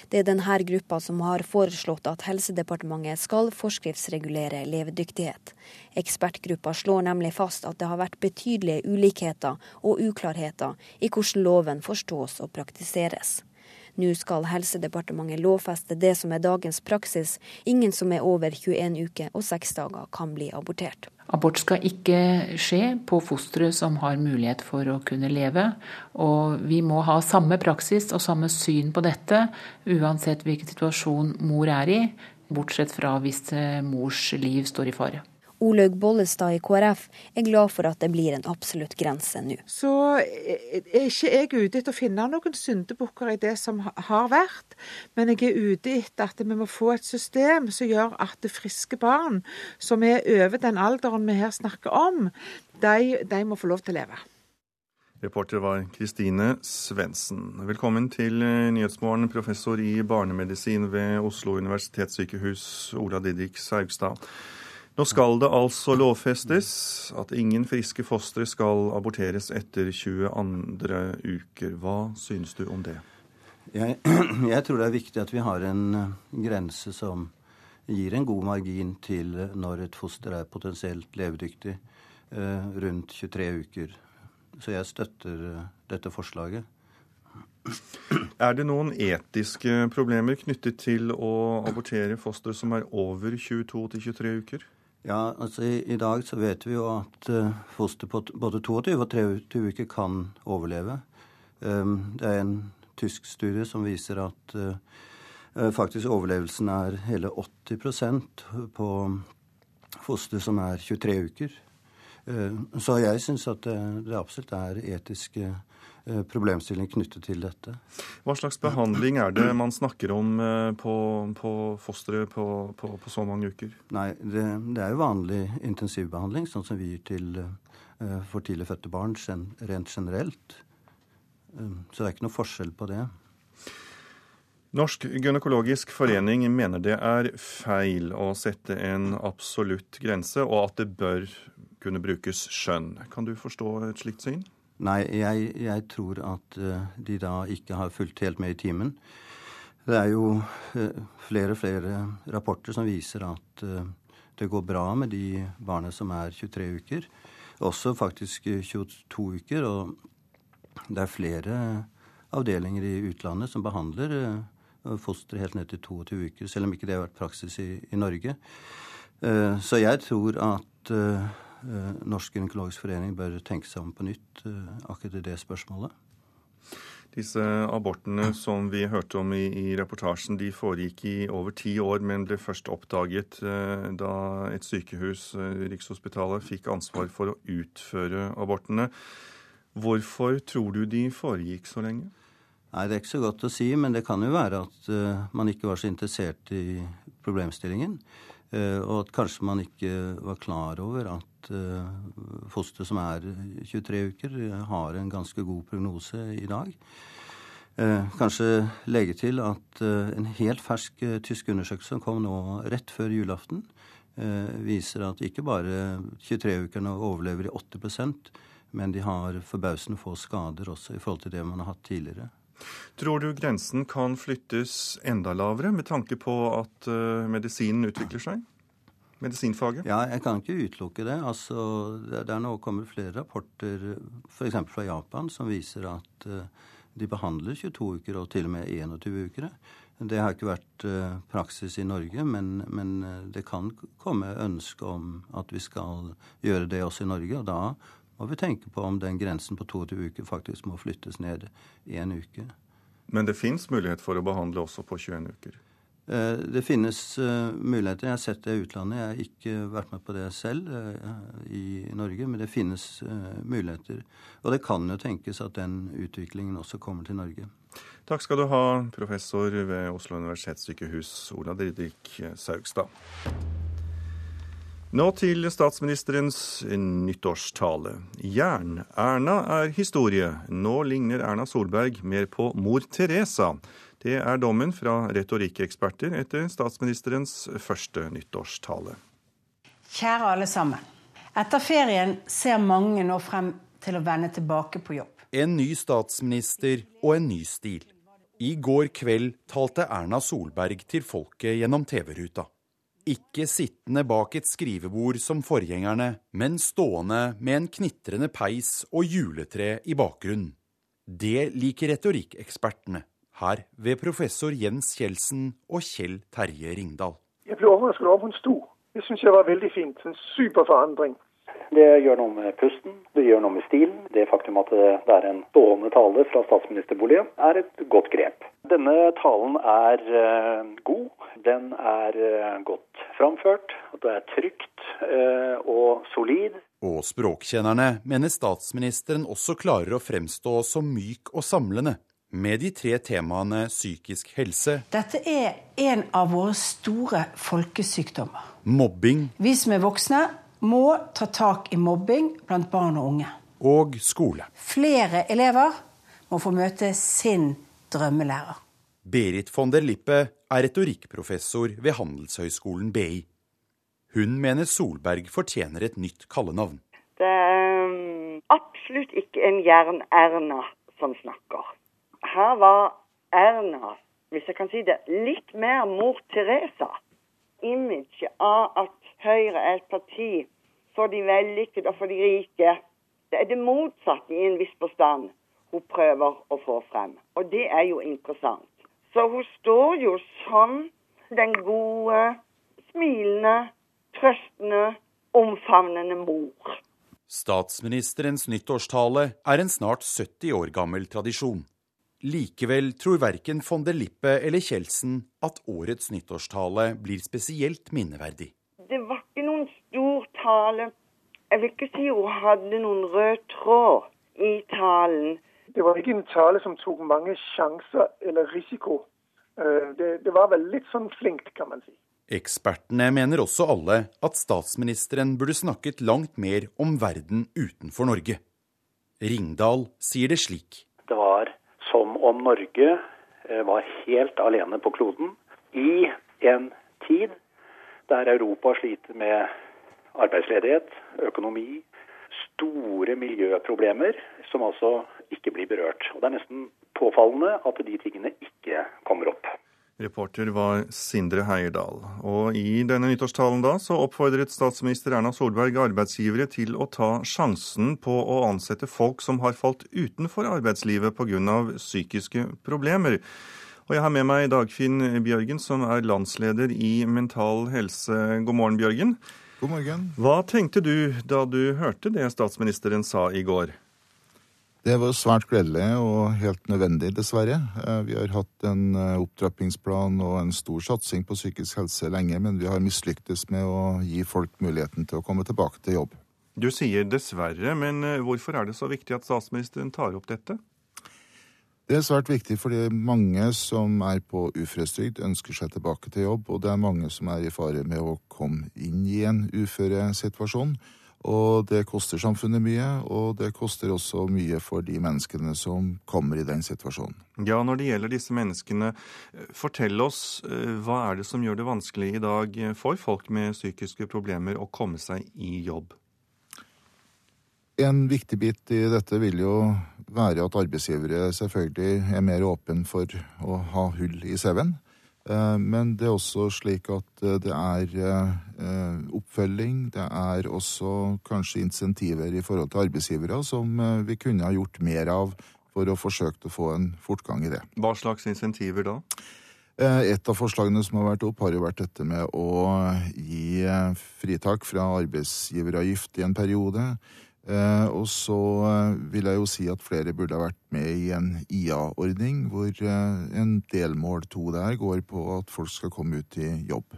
Det er denne gruppa som har foreslått at Helsedepartementet skal forskriftsregulere levedyktighet. Ekspertgruppa slår nemlig fast at det har vært betydelige ulikheter og uklarheter i hvordan loven forstås og praktiseres. Nå skal Helsedepartementet lovfeste det som er dagens praksis. Ingen som er over 21 uker og 6 dager kan bli abortert. Abort skal ikke skje på fostre som har mulighet for å kunne leve. Og vi må ha samme praksis og samme syn på dette, uansett hvilken situasjon mor er i, bortsett fra hvis eh, mors liv står i fare. Olaug Bollestad i KrF er glad for at det blir en absolutt grense nå. Så er ikke jeg ute etter å finne noen syndebukker i det som har vært, men jeg er ute etter at vi må få et system som gjør at friske barn som er over den alderen vi her snakker om, de, de må få lov til å leve. Reporter var Kristine Svendsen. Velkommen til eh, Nyhetsmorgen, professor i barnemedisin ved Oslo universitetssykehus, Ola Didrik Saugstad. Nå skal det altså lovfestes at ingen friske fostre skal aborteres etter 22. uker. Hva synes du om det? Jeg, jeg, tror det er viktig at vi har en eh, grense som gir en god margin til når et foster er potensielt levedyktig, eh, rundt 23 uker. Så jeg støtter eh, dette forslaget. Er det noen etiske problemer knyttet til å abortere foster som er over 22-23 uker? Ja, altså i, i, dag så vet vi jo at uh, foster på både 22 og 23 uker kan overleve. Um, det er en tysk studie som viser at uh, faktisk overlevelsen er hele 80% på foster som er 23 uker. Uh, så jeg syns at det, det, absolutt er etiske Eh, problemstilling knyttet til dette. Hva slags behandling er det man snakker om eh, på, på fosteret på, på, på, så mange uker? Nei, det, det, er jo vanlig intensivbehandling, sånn som vi gir til uh, for tidlig fødte barn rent generelt. Så det er ikke noe forskjell på det. Norsk gynekologisk forening mener det er feil å sette en absolutt grense, og at det bør kunne brukes skjønn. Kan du forstå et slikt syn? Nei, jeg, jeg tror at uh, de da ikke har fulgt helt med i timen. Det er jo uh, flere og flere rapporter som viser at uh, det går bra med de barna som er 23 uker. Også faktisk 22 uker. Og det er flere avdelinger i utlandet som behandler fostre helt ned til 22 uker, selv om ikke det har vært praksis i, i Norge. Så jeg tror at Eh, Norsk gynekologisk forening bør tenke seg om på nytt eh, akkurat i det spørsmålet. Disse abortene som vi hørte om i, i, reportasjen, de foregikk i over ti år, men ble først oppdaget eh, da et sykehus, Rikshospitalet, fikk ansvar for å utføre abortene. Hvorfor tror du de foregikk så lenge? Nei, Det er ikke så godt å si, men det kan jo være at uh, man ikke var så interessert i problemstillingen. Uh, og at kanskje man ikke var klar over at uh, foster som er 23 uker, har en ganske god prognose i dag. Uh, kanskje legge til at uh, en helt fersk tysk undersøkelse som kom nå rett før julaften, viser at ikke bare 23-ukerne overlever i 80% men de har forbausende få skader også i forhold til det man har hatt tidligere. Tror du grensen kan flyttes enda lavere med tanke på at medisinen utvikler seg? Medisinfaget? Ja, jeg kan ikke utelukke det. Altså, det er nå kommet flere rapporter, f.eks. fra Japan, som viser at uh, de behandler 22 uker og til og med 21 uker. Det har ikke vært uh, praksis i Norge, men, men uh, det kan komme ønske om at vi skal gjøre det også i Norge. Og da må vi tenke på om den grensen på 22 uker faktisk må flyttes ned én uke. Men det fins mulighet for å behandle også på 21 uker? Eh, det finnes eh, muligheter. Jeg har sett det i utlandet. Jeg har ikke vært med på det selv eh, i Norge, men det finnes muligheter. Og det kan jo tenkes at den utviklingen også kommer til Norge. Takk skal du ha, professor ved Oslo universitetssykehus, Ola Didrik Saugstad. Nå til statsministerens nyttårstale. Jern-Erna er historie. Nå ligner Erna Solberg mer på mor Teresa. Det er dommen fra retorikkeksperter etter statsministerens første nyttårstale. Kjære alle sammen. Etter ferien ser mange nå frem til å vende tilbake på jobb. En ny statsminister og en ny stil. I går kveld talte Erna Solberg til folket gjennom TV-ruta. Ikke sittende bak et skrivebord som forgjengerne, men stående med en knitrende peis og juletre i bakgrunnen. Det liker retorikkekspertene, her ved professor Jens Kjeldsen og Kjell Terje Ringdal. Jeg ble overrasket over hun sto. Det syns jeg var veldig fint. En super forandring. Det gjør noe med pusten, det gjør noe med stilen. Det faktum at det er en stående tale fra statsministerboligen, er et godt grep. Denne talen er uh, god. Den er uh, godt framført. Det er trygt uh, og solid. Og språkkjennerne mener statsministeren også klarer å fremstå som myk og samlende. Med de tre temaene psykisk helse Dette er en av våre store folkesykdommer. Mobbing. Vi som er voksne, må ta tak i mobbing blant barn og unge. Og skole. Flere elever må få møte sin drømmelærer. Berit von der Lippe er retorikkprofessor ved Handelshøyskolen BI. Hun mener Solberg fortjener et nytt kallenavn. Det er um, absolutt ikke en Jern-Erna som snakker. Her var Erna, hvis jeg kan si det, litt mer mor Teresa. Image av at Høyre er et parti for de vellykkede og for de rike. Det er det motsatte i en viss forstand hun prøver å få frem. Og det er jo interessant. Så hun står jo som den gode, smilende, trøstende, omfavnende mor. Statsministerens nyttårstale er en snart 70 år gammel tradisjon. Likevel tror verken von der Lippe eller Kjeldsen at årets nyttårstale blir spesielt minneverdig det var ikke noen stor tale. Jeg vil ikke si hun hadde noen rød tråd i talen. Det var ikke en tale som tok mange sjanser eller risiko. Øh, det, det var vel litt sånn flinkt, kan man si. Ekspertene mener også alle at statsministeren burde snakket langt mer om verden utenfor Norge. Ringdal sier det slik. Det var om Norge øh, var helt alene på kloden i en tid der Europa sliter med arbeidsledighet, økonomi, store miljøproblemer som altså ikke blir berørt. Og Det er nesten påfallende at de tingene ikke kommer opp. Reporter var Sindre Heierdal. Og i denne nyttårstalen da så oppfordret statsminister Erna Solberg arbeidsgivere til å ta sjansen på å ansette folk som har falt utenfor arbeidslivet pga. psykiske problemer. Og jeg har med meg Dagfinn Bjørgen, som er landsleder i Mental Helse. God morgen, Bjørgen. God morgen. Hva tenkte du da du hørte det statsministeren sa i går? Det var svært gledelig og helt nødvendig, dessverre. Eh, vi har hatt en eh, opptrappingsplan og en stor satsing på psykisk helse lenge, men vi har mislyktes med å gi folk muligheten til å komme tilbake til jobb. Du sier dessverre, men eh, hvorfor er det så viktig at statsministeren tar opp dette? Det er svært viktig fordi mange som er på uføretrygd, ønsker seg tilbake til jobb, og det er mange som er i fare med å komme inn i en uføresituasjon. Og det koster samfunnet mye, og det koster også mye for de menneskene som kommer i den situasjonen. Ja, når det gjelder disse menneskene, fortell oss eh, hva er det som gjør det vanskelig i dag for folk med psykiske problemer å komme seg i jobb? En viktig bit i dette vil jo være at arbeidsgivere selvfølgelig er mer åpne for å ha hull i CV-en. Eh, men det er også slik at eh, det er eh, oppfølging, det er også kanskje insentiver i forhold til arbeidsgivere som vi kunne ha gjort mer av for å forsøke å få en fortgang i det. Hva slags insentiver da? Et av forslagene som har vært opp, har jo vært dette med å gi fritak fra arbeidsgiveravgift i en periode. Eh, og så eh, vil jeg jo si at flere burde ha vært med i en IA-ordning, hvor eh, en delmål to der går på at folk skal komme ut i jobb.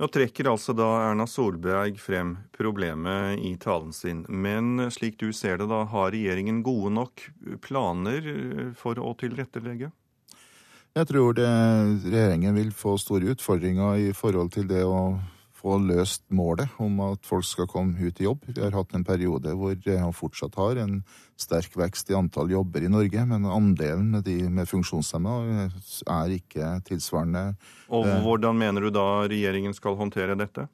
Nå trekker altså da Erna Solberg frem problemet i talen sin. Men slik du ser det, da, har regjeringen gode nok planer for å tilrettelegge? Jeg tror det, regjeringen vil få store utfordringer i forhold til det å få løst målet om at folk skal komme ut i jobb. Vi har hatt en periode hvor det fortsatt har en sterk vekst i antall jobber i Norge, men andelen med de med funksjonshemma er ikke tilsvarende. Og Hvordan mener du da regjeringen skal håndtere dette?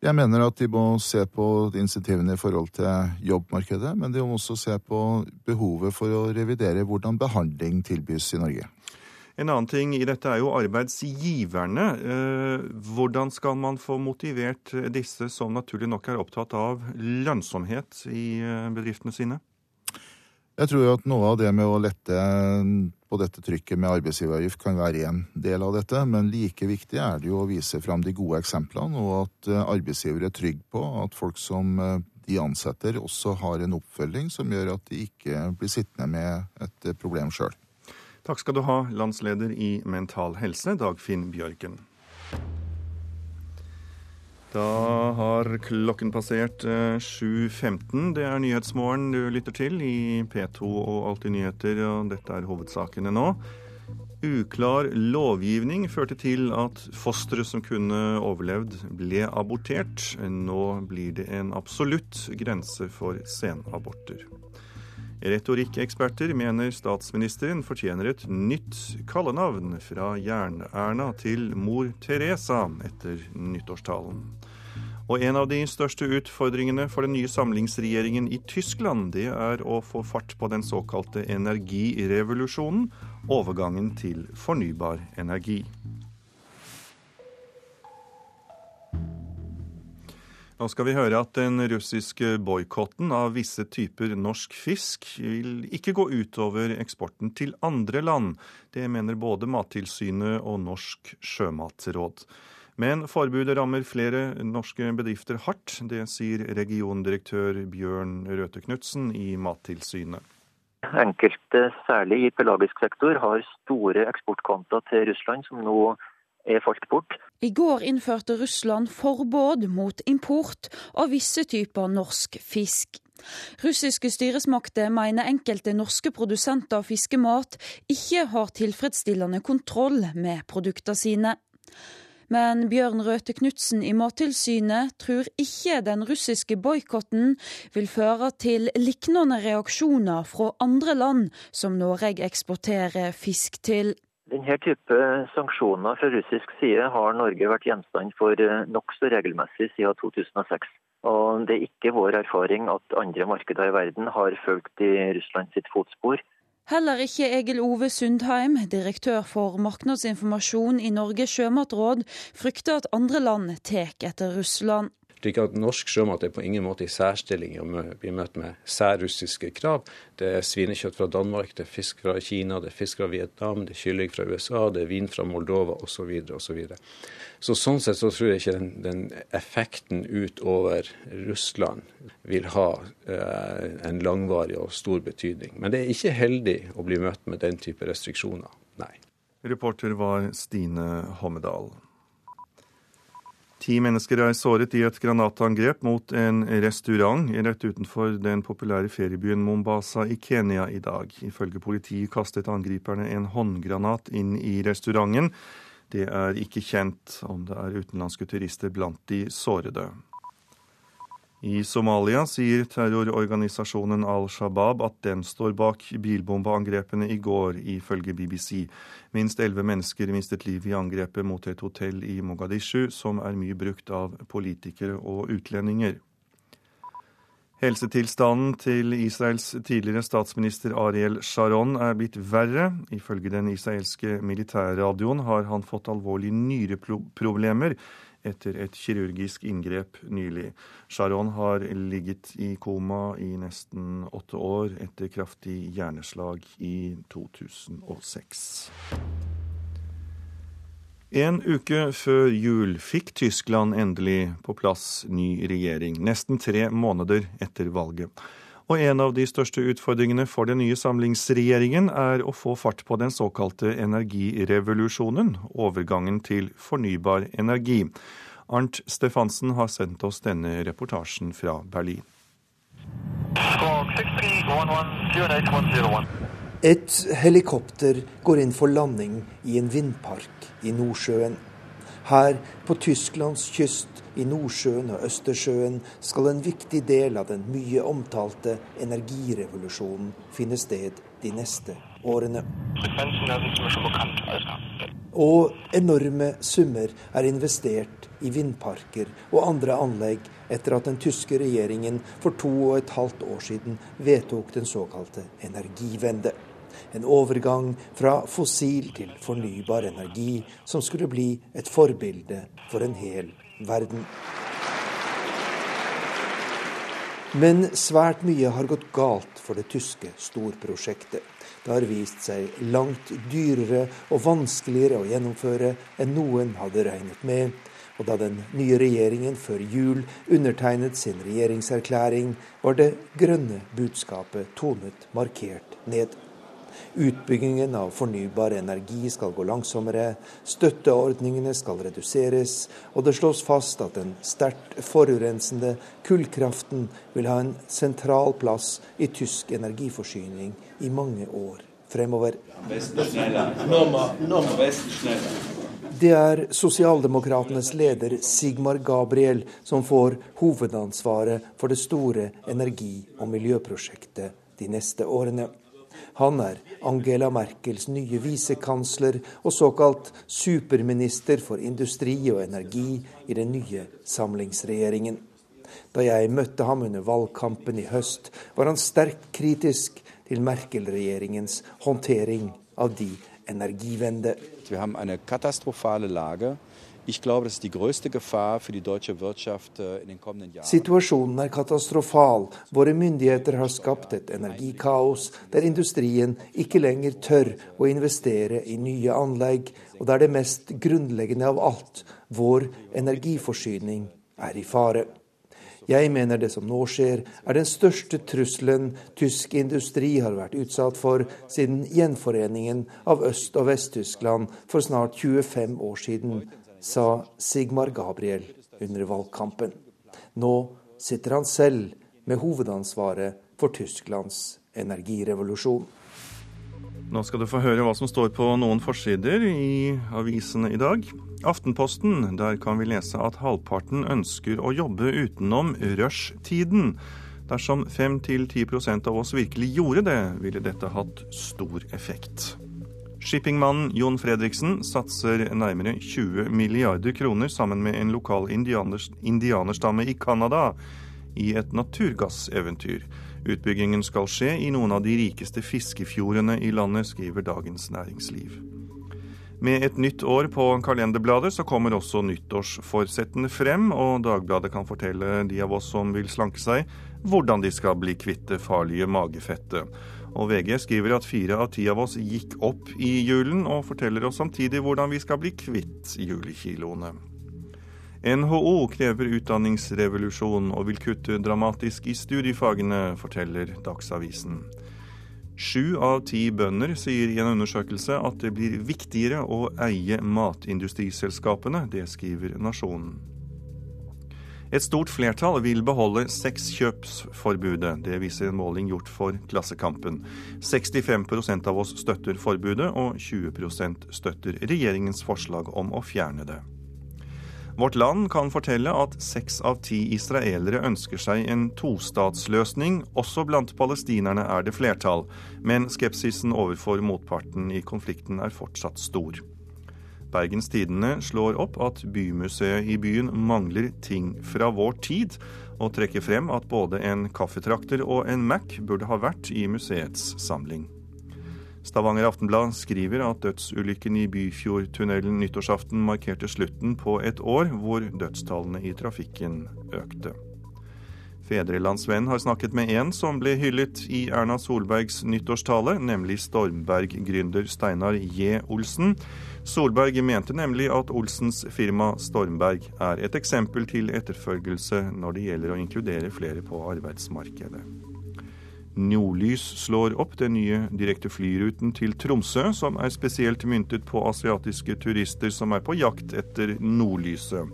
Jeg mener at de må se på insentivene i forhold til jobbmarkedet, men de må også se på behovet for å revidere hvordan behandling tilbys i Norge. En annen ting i dette er jo arbeidsgiverne. Eh, hvordan skal man få motivert disse som naturlig nok er opptatt av lønnsomhet i eh, bedriftene sine? Jeg tror jo at noe av det med å lette på dette trykket med arbeidsgiveravgift kan være en del av dette, men like viktig er det jo å vise fram de gode eksemplene, og at eh, arbeidsgivere er trygge på at folk som de ansetter, også har en oppfølging som gjør at de ikke blir sittende med et problem sjøl. Takk skal du ha, landsleder i Mental Helse, Dagfinn Bjørken. Da har klokken passert 7.15. Eh, Det er Nyhetsmorgen du lytter til i P2 og Alltid nyheter, og dette er hovedsakene nå. Uklar lovgivning førte til at fostre som kunne overlevd, ble abortert. Nå blir det en absolutt grense for senaborter. Retorikkeksperter mener statsministeren fortjener et nytt kallenavn fra Jern-Erna til mor Teresa etter nyttårstalen. Og en av de største utfordringene for den nye samlingsregjeringen i Tyskland, det er å få fart på den såkalte energirevolusjonen, overgangen til fornybar energi. Nå skal vi høre at den russiske boikotten av visse typer norsk fisk vil ikke gå utover eksporten til andre land. Det mener både Mattilsynet og Norsk sjømatråd. Men forbudet rammer flere norske bedrifter hardt. Det sier regiondirektør Bjørn Røthe Knutsen i Mattilsynet. Enkelte, særlig i pelagisk sektor, har store eksportkvanta til Russland som nå er bort. I går innførte Russland forbud mot import av visse typer norsk fisk. Russiske styresmakter mener enkelte norske produsenter av fiskemat ikke har tilfredsstillende kontroll med produktene sine. Men Bjørn Røthe Knutsen i Mattilsynet tror ikke den russiske boikotten vil føre til lignende reaksjoner fra andre land som Norge eksporterer fisk til. Denne type sanksjoner fra russisk side har Norge vært gjenstand for eh, nokså regelmessig siden 2006. Og Det er ikke vår erfaring at andre markeder i verden har fulgt i Russland sitt fotspor. Heller ikke Egil Ove Sundheim, direktør for markedsinformasjon i Norges sjømatråd, frykter at andre land tar etter Russland slik at norsk sjømat er på ingen måte i særstilling å bli møtt med særrussiske krav. Det er svinekjøtt fra Danmark, det er fisk fra Kina, det er fisk fra Vietnam, det er kylling fra USA, det er vin fra Moldova osv. Så, videre, og så, videre. så sånn sett så tror jeg ikke den, den effekten utover Russland vil ha eh, en langvarig og stor betydning. Men det er ikke heldig å bli møtt med den type restriksjoner, nei. Reporter var Stine Hommedal. Ti mennesker er såret i et granatangrep mot en restaurant rett utenfor den populære feriebyen Mombasa i Kenya i dag. Ifølge politiet kastet angriperne en håndgranat inn i restauranten. Det er ikke kjent om det er utenlandske turister blant de sårede. I Somalia sier terrororganisasjonen Al Shabaab at den står bak bilbombeangrepene i går, ifølge BBC. Minst elleve mennesker mistet livet i angrepet mot et hotell i Mogadishu, som er mye brukt av politikere og utlendinger. Helsetilstanden til Israels tidligere statsminister Ariel Sharon er blitt verre. Ifølge den israelske militærradioen har han fått alvorlige nyreproblemer etter et kirurgisk inngrep nylig. Sharon har ligget i koma i nesten åtte år etter kraftig hjerneslag i 2006. En uke før jul fikk Tyskland endelig på plass ny regjering, nesten tre måneder etter valget. Og en av de største utfordringene for den nye samlingsregjeringen er å få fart på den såkalte energirevolusjonen, overgangen til fornybar energi. Arnt Stefansen har sendt oss denne reportasjen fra Berlin. Et helikopter går inn for landing i en vindpark i Nordsjøen. Her, på Tysklands kyst, i Nordsjøen og Østersjøen skal en viktig del av den mye omtalte energirevolusjonen finne sted de neste årene. Og enorme summer er investert i vindparker og andre anlegg etter at den tyske regjeringen for to og et halvt år siden vedtok den såkalte energivende. En overgang fra fossil til fornybar energi som skulle bli et forbilde for en hel verden. Men svært mye har gått galt for det tyske storprosjektet. Det har vist seg langt dyrere og vanskeligere å gjennomføre enn noen hadde regnet med. Og da den nye regjeringen før jul undertegnet sin regjeringserklæring, var det grønne budskapet tonet markert ned. Utbyggingen av fornybar energi skal gå langsommere, støtteordningene skal reduseres, og det slås fast at den sterkt forurensende kullkraften vil ha en sentral plass i tysk energiforsyning i mange år fremover. Det er sosialdemokratenes leder Sigmar Gabriel som får hovedansvaret for det store energi- og miljøprosjektet de neste årene. Han er Angela Merkels nye visekansler og såkalt superminister for industri og energi i den nye samlingsregjeringen. Da jeg møtte ham under valgkampen i høst, var han sterkt kritisk til Merkel-regjeringens håndtering av de energivende. Vi har en katastrofale lage Äh. Situasjonen er katastrofal. Våre myndigheter har skapt et energikaos der industrien ikke lenger tør å investere i nye anlegg, og der det mest grunnleggende av alt, vår energiforsyning, er i fare. Jeg mener det som nå skjer, er den største trusselen tysk industri har vært utsatt for siden gjenforeningen av Øst- og Vest-Tyskland for snart 25 år siden, sa Sigmar Gabriel under valgkampen. Nå sitter han selv med hovedansvaret for Tysklands energirevolusjon. Nå skal du få høre hva som står på noen forsider i avisene i dag. Aftenposten, der kan vi lese at halvparten ønsker å jobbe utenom rushtiden. Dersom 5-10% av oss virkelig gjorde det, ville dette hatt stor effekt. Shippingmannen Jon Fredriksen satser nærmere 20 milliarder kroner sammen med en lokal indianerstamme i Canada i et naturgasseventyr. Utbyggingen skal skje i noen av de rikeste fiskefjordene i landet, skriver Dagens Næringsliv. Med et nytt år på kalenderbladet så kommer også nyttårsforsettene frem, og Dagbladet kan fortelle de av oss som vil slanke seg, hvordan de skal bli kvitt det farlige magefettet. Og VG skriver at fire av ti av oss gikk opp i julen, og forteller oss samtidig hvordan vi skal bli kvitt julekiloene. NHO krever utdanningsrevolusjon og vil kutte dramatisk i studiefagene, forteller Dagsavisen. Sju av ti bønder sier i en undersøkelse at det blir viktigere å eie matindustriselskapene. Det skriver Nasjonen. Et stort flertall vil beholde sexkjøpsforbudet. Det viser en måling gjort for Klassekampen. 65% av oss støtter forbudet, og 20% støtter regjeringens forslag om å fjerne det. Vårt Land kan fortelle at seks av ti israelere ønsker seg en tostatsløsning. Også blant palestinerne er det flertall, men skepsisen overfor motparten i konflikten er fortsatt stor. Bergens Tidende slår opp at Bymuseet i byen mangler ting fra vår tid, og trekker frem at både en kaffetrakter og en Mac burde ha vært i museets samling. Stavanger Aftenblad skriver at dødsulykken i Byfjordtunnelen nyttårsaften markerte slutten på et år hvor dødstallene i trafikken økte. Fedrelandsvenn har snakket med en som ble hyllet i Erna Solbergs nyttårstale, nemlig Stormberg-gründer Steinar J. Olsen. Solberg mente nemlig at Olsens firma Stormberg er et eksempel til etterfølgelse når det gjelder å inkludere flere på arbeidsmarkedet. Nordlys slår opp den nye direkte flyruten til Tromsø, som er spesielt myntet på asiatiske turister som er på jakt etter nordlyset.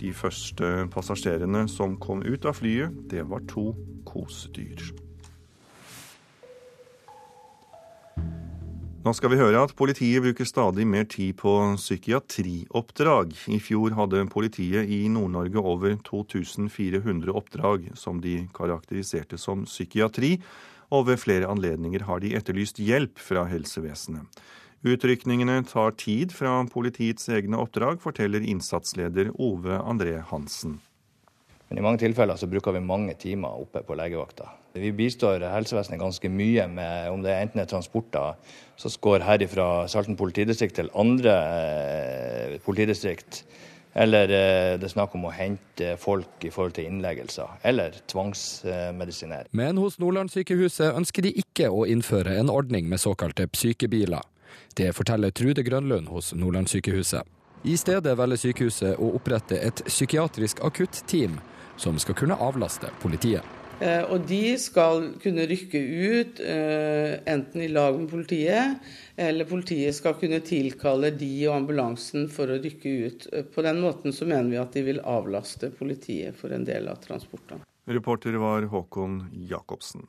De første passasjerene som kom ut av flyet, det var to kosedyr. Nå skal vi høre at politiet bruker stadig mer tid på psykiatrioppdrag. I fjor hadde politiet i Nord-Norge over 2400 oppdrag som de karakteriserte som psykiatri, og ved flere anledninger har de etterlyst hjelp fra helsevesenet. Utrykningene tar tid fra politiets egne oppdrag, forteller innsatsleder Ove André Hansen. Men i mange tilfeller så bruker vi mange timer oppe på legevakta. Vi bistår helsevesenet ganske mye med om det enten er transporter som går herifra Salten politidistrikt til andre eh, politidistrikt, eller eh, det er snakk om å hente folk i forhold til innleggelser, eller tvangsmedisinering. Men hos Nordlandssykehuset ønsker de ikke å innføre en ordning med såkalte psykebiler. Det forteller Trude Grønlund hos Nordlandssykehuset. I stedet velger sykehuset å opprette et psykiatrisk akutteam som skal kunne avlaste politiet. Eh, og de skal kunne rykke ut eh, enten i lag med politiet, eller politiet skal kunne tilkalle de og ambulansen for å rykke ut. Eh, på den måten så mener vi at de vil avlaste politiet for en del av transportene. Reporter var Håkon Jacobsen.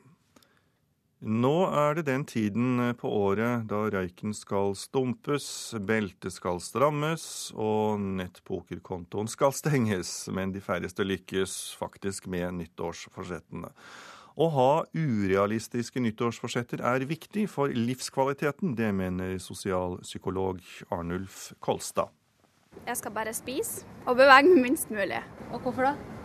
Nå er det den tiden på året da røyken skal stumpes, beltet skal strammes og nettpokerkontoen skal stenges, men de færreste lykkes faktisk med nyttårsforsettene. Å ha urealistiske nyttårsforsetter er viktig for livskvaliteten, det mener sosialpsykolog Arnulf Kolstad. Jeg skal bare spise og bevege meg minst mulig. Og hvorfor da?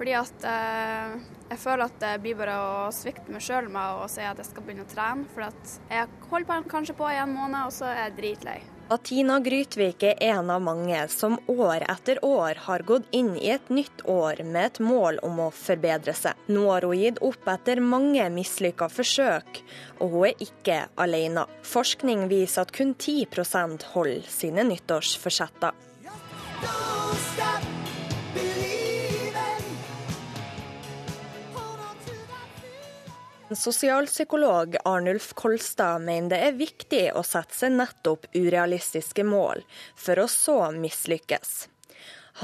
Fordi at eh, jeg føler at det blir bare å svikte meg sjøl med å si at jeg skal begynne å trene. For at jeg holder kanskje på i en måned, og så er jeg dritlei. Atina Grytvik er en av mange som år etter år har gått inn i et nytt år med et mål om å forbedre seg. Nå har hun gitt opp etter mange mislykka forsøk, og hun er ikke alene. Forskning viser at kun 10% holder sine nyttårsforsetter. Sosialpsykolog Arnulf Kolstad mener det er viktig å sette seg nettopp urealistiske mål, for å så mislykkes.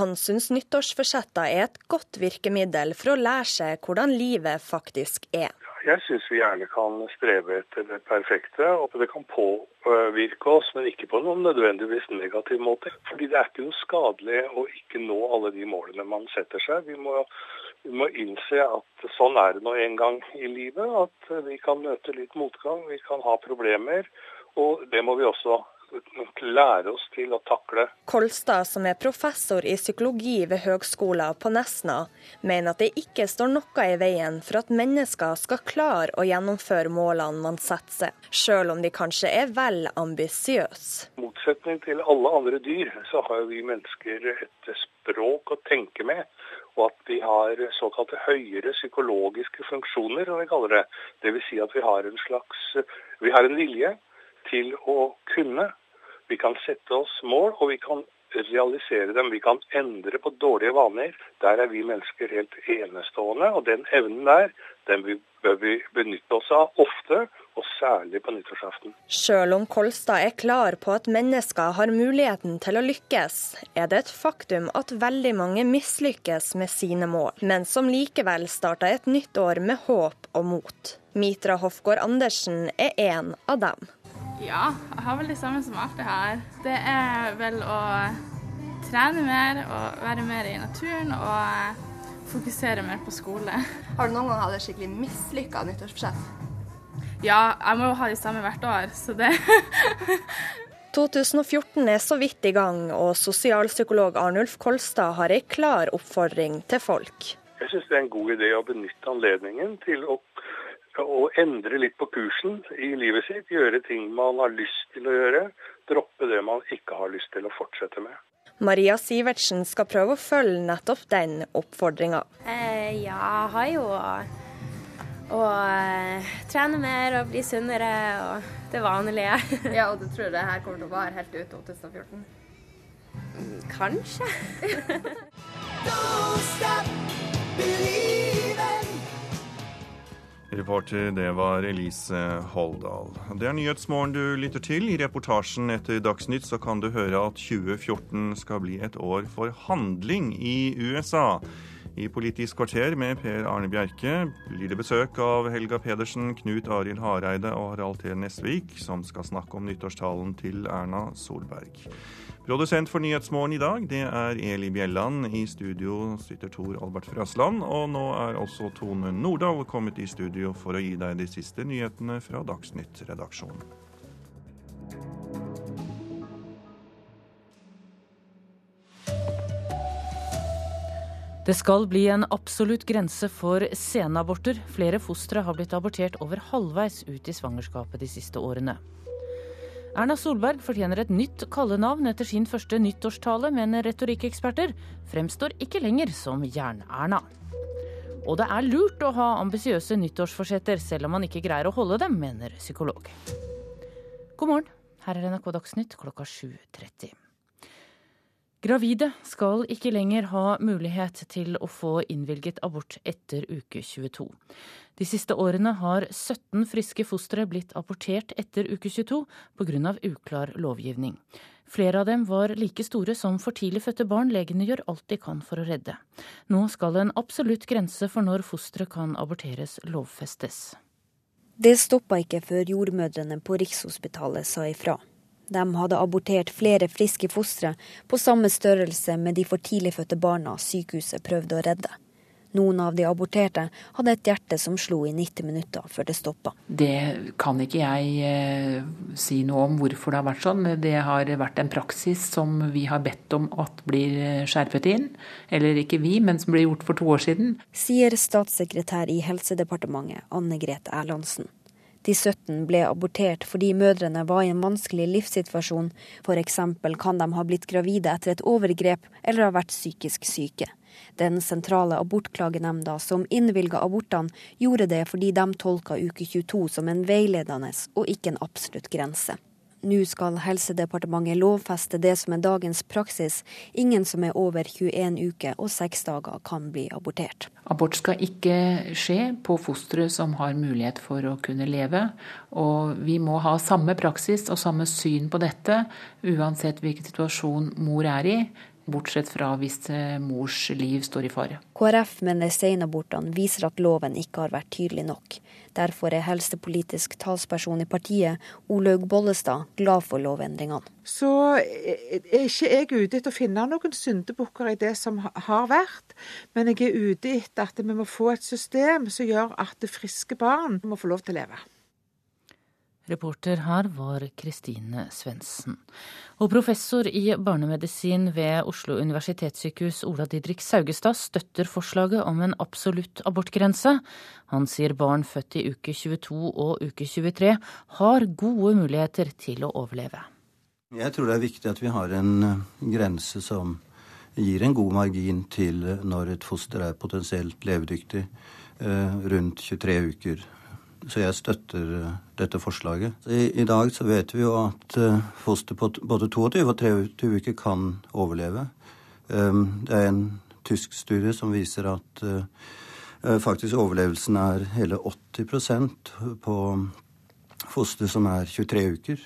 Han syns nyttårsforsetter er et godt virkemiddel for å lære seg hvordan livet faktisk er. Jeg syns vi gjerne kan strebe etter det perfekte, og det kan påvirke oss, men ikke på noen nødvendigvis negativ måte. Fordi det er ikke noe skadelig å ikke nå alle de målene man setter seg. Vi må vi må innse at sånn er det nå en gang i livet. At vi kan møte litt motgang, vi kan ha problemer. Og det må vi også lære oss til å takle. Kolstad, som er professor i psykologi ved Høgskolen på Nesna, mener at det ikke står noe i veien for at mennesker skal klare å gjennomføre målene man setter seg, selv om de kanskje er vel ambisiøse. I motsetning til alle andre dyr, så har vi mennesker et språk å tenke med og at vi har såkalte høyere psykologiske funksjoner, som vi kaller det. Dvs. Si at vi har en slags vi har en vilje til å kunne. Vi kan sette oss mål, og vi kan realisere dem. Vi kan endre på dårlige vaner. Der er vi mennesker helt enestående. Og den evnen der, den bør vi benytte oss av ofte, og særlig på nyttårsaften. Selv om Kolstad er klar på at mennesker har muligheten til å lykkes, er det et faktum at veldig mange mislykkes med sine mål, men som likevel starter et nytt år med håp og mot. Mitra Hofgård Andersen er en av dem. Ja, jeg har vel det samme som alltid har. Det er vel å trene mer og være mer i naturen og fokusere mer på skole. Har du noen gang hatt et skikkelig mislykka nyttårsforsett? Ja, jeg må jo ha de samme hvert år, så det 2014 er så vidt i gang, og sosialpsykolog Arnulf Kolstad har ei klar oppfordring til folk. Jeg syns det er en god idé å benytte anledningen til å, å, endre litt på kursen i livet sitt. Gjøre ting man har lyst til å gjøre. Droppe det man ikke har lyst til å fortsette med. Maria Sivertsen skal prøve å følge nettopp den oppfordringa. Eh, ja, jeg har jo og uh, trene mer og bli sunnere og det vanlige. ja, Og du tror det her kommer til å vare helt ut 2014? Mm, kanskje. Reporter, det var Elise Holdal. Det er Nyhetsmorgen du lytter til. I reportasjen etter Dagsnytt så kan du høre at 2014 skal bli et år for handling i USA. I Politisk kvarter med Per Arne Bjerke blir det besøk av Helga Pedersen, Knut Arild Hareide og Harald T. Nesvik, som skal snakke om nyttårstalen til Erna Solberg. Produsent for Nyhetsmorgen i dag, det er Eli Bjelland. I studio sitter Tor Albert Frøsland. Og nå er også Tone Nordahl kommet i studio for å gi deg de siste nyhetene fra Dagsnytt-redaksjonen. Det skal bli en absolutt grense for senaborter. Flere fostre har blitt abortert over halvveis ut i svangerskapet de siste årene. Erna Solberg fortjener et nytt kallenavn etter sin første nyttårstale, men retorikkeksperter. Fremstår ikke lenger som Jern-Erna. Og det er lurt å ha ambisiøse nyttårsforsetter, selv om man ikke greier å holde dem, mener psykolog. God morgen, her er NRK Dagsnytt klokka 7.30. Gravide skal ikke lenger ha mulighet til å få innvilget abort etter uke 22. De siste årene har 17 friske fostre blitt abortert etter uke 22 pga. uklar lovgivning. Flere av dem var like store som for tidlig fødte barn legene gjør alt de kan for å redde. Nå skal en absolutt grense for når fosteret kan aborteres lovfestes. Det stoppa ikke før jordmødrene på Rikshospitalet sa ifra. De hadde abortert flere friske fostre på samme størrelse med de for tidlig fødte barna sykehuset prøvde å redde. Noen av de aborterte hadde et hjerte som slo i 90 minutter før det stoppa. Det kan ikke jeg eh, si noe om hvorfor det har vært sånn. Det har vært en praksis som vi har bedt om at blir eh, skjerpet inn. Eller ikke vi, men som ble gjort for to år siden. Sier statssekretær i Helsedepartementet Anne Grete Erlandsen. De 17 ble abortert fordi mødrene var i en vanskelig livssituasjon, f.eks. kan de ha blitt gravide etter et overgrep eller ha vært psykisk syke. Den sentrale abortklagenemnda som innvilga abortene, gjorde det fordi de tolka uke 22 som en veiledende og ikke en absolutt grense. Nå skal Helsedepartementet lovfeste det som er dagens praksis. Ingen som er over 21 uker og seks dager kan bli abortert. Abort skal ikke skje på fostre som har mulighet for å kunne leve. Og vi må ha samme praksis og samme syn på dette, uansett hvilken situasjon mor er i bortsett fra hvis eh, mors liv står i fare. KrF mener seinabortene viser at loven ikke har vært tydelig nok. Derfor er helsepolitisk talsperson i partiet, Olaug Bollestad, glad for lovendringene. Så er ikke jeg ute etter å finne noen syndebukker i det som har vært, men jeg er ute etter at vi må få et system som gjør at friske barn må få lov til å leve. Reporter her var Kristine Svendsen. Og professor i barnemedisin ved Oslo universitetssykehus Ola Didrik Saugestad støtter forslaget om en absolutt abortgrense. Han sier barn født i uke 22 og uke 23 har gode muligheter til å overleve. Jeg tror det er viktig at vi har en eh, grense som gir en god margin til når et foster er potensielt levedyktig, eh, rundt 23 uker. Så jeg støtter eh, dette forslaget. I, I, dag så vet vi jo at uh, foster på både 22 og 23 uker kan overleve. Um, det er en tysk studie som viser at uh, faktisk overlevelsen er hele 80% på foster som er 23 uker.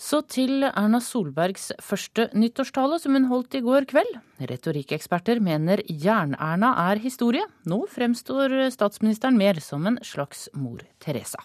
Så til Erna Solbergs første nyttårstale, som hun holdt i går kveld. Retorikkeksperter mener Jern-Erna er historie. Nå fremstår statsministeren mer som en slags mor Teresa.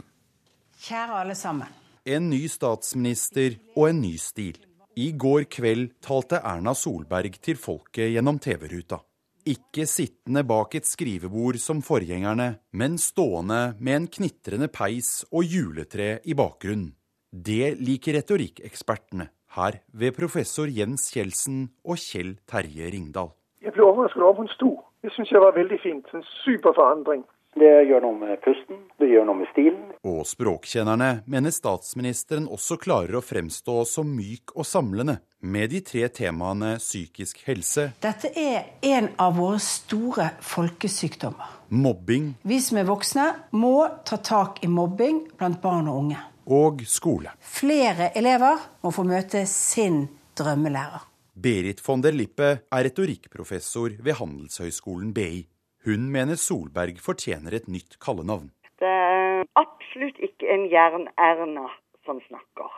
Kjære alle sammen. En ny statsminister og en ny stil. I går kveld talte Erna Solberg til folket gjennom TV-ruta. Ikke sittende bak et skrivebord som forgjengerne, men stående med en knitrende peis og juletre i bakgrunnen. Det liker retorikkekspertene her ved professor Jens Kjeldsen og Kjell Terje Ringdal. Jeg ble overrasket over hvor stor. Det syns jeg var veldig fint. En superforandring. Det gjør noe med pusten, det gjør noe med stilen. Og språkkjennerne mener statsministeren også klarer å fremstå som myk og samlende med de tre temaene psykisk helse Dette er en av våre store folkesykdommer. Mobbing. Vi som er voksne, må ta tak i mobbing blant barn og unge og skole. Flere elever må få møte sin drømmelærer. Berit von der Lippe er retorikkprofessor ved Handelshøyskolen BI. Hun mener Solberg fortjener et nytt kallenavn. Det er absolutt ikke en Jern-Erna som snakker.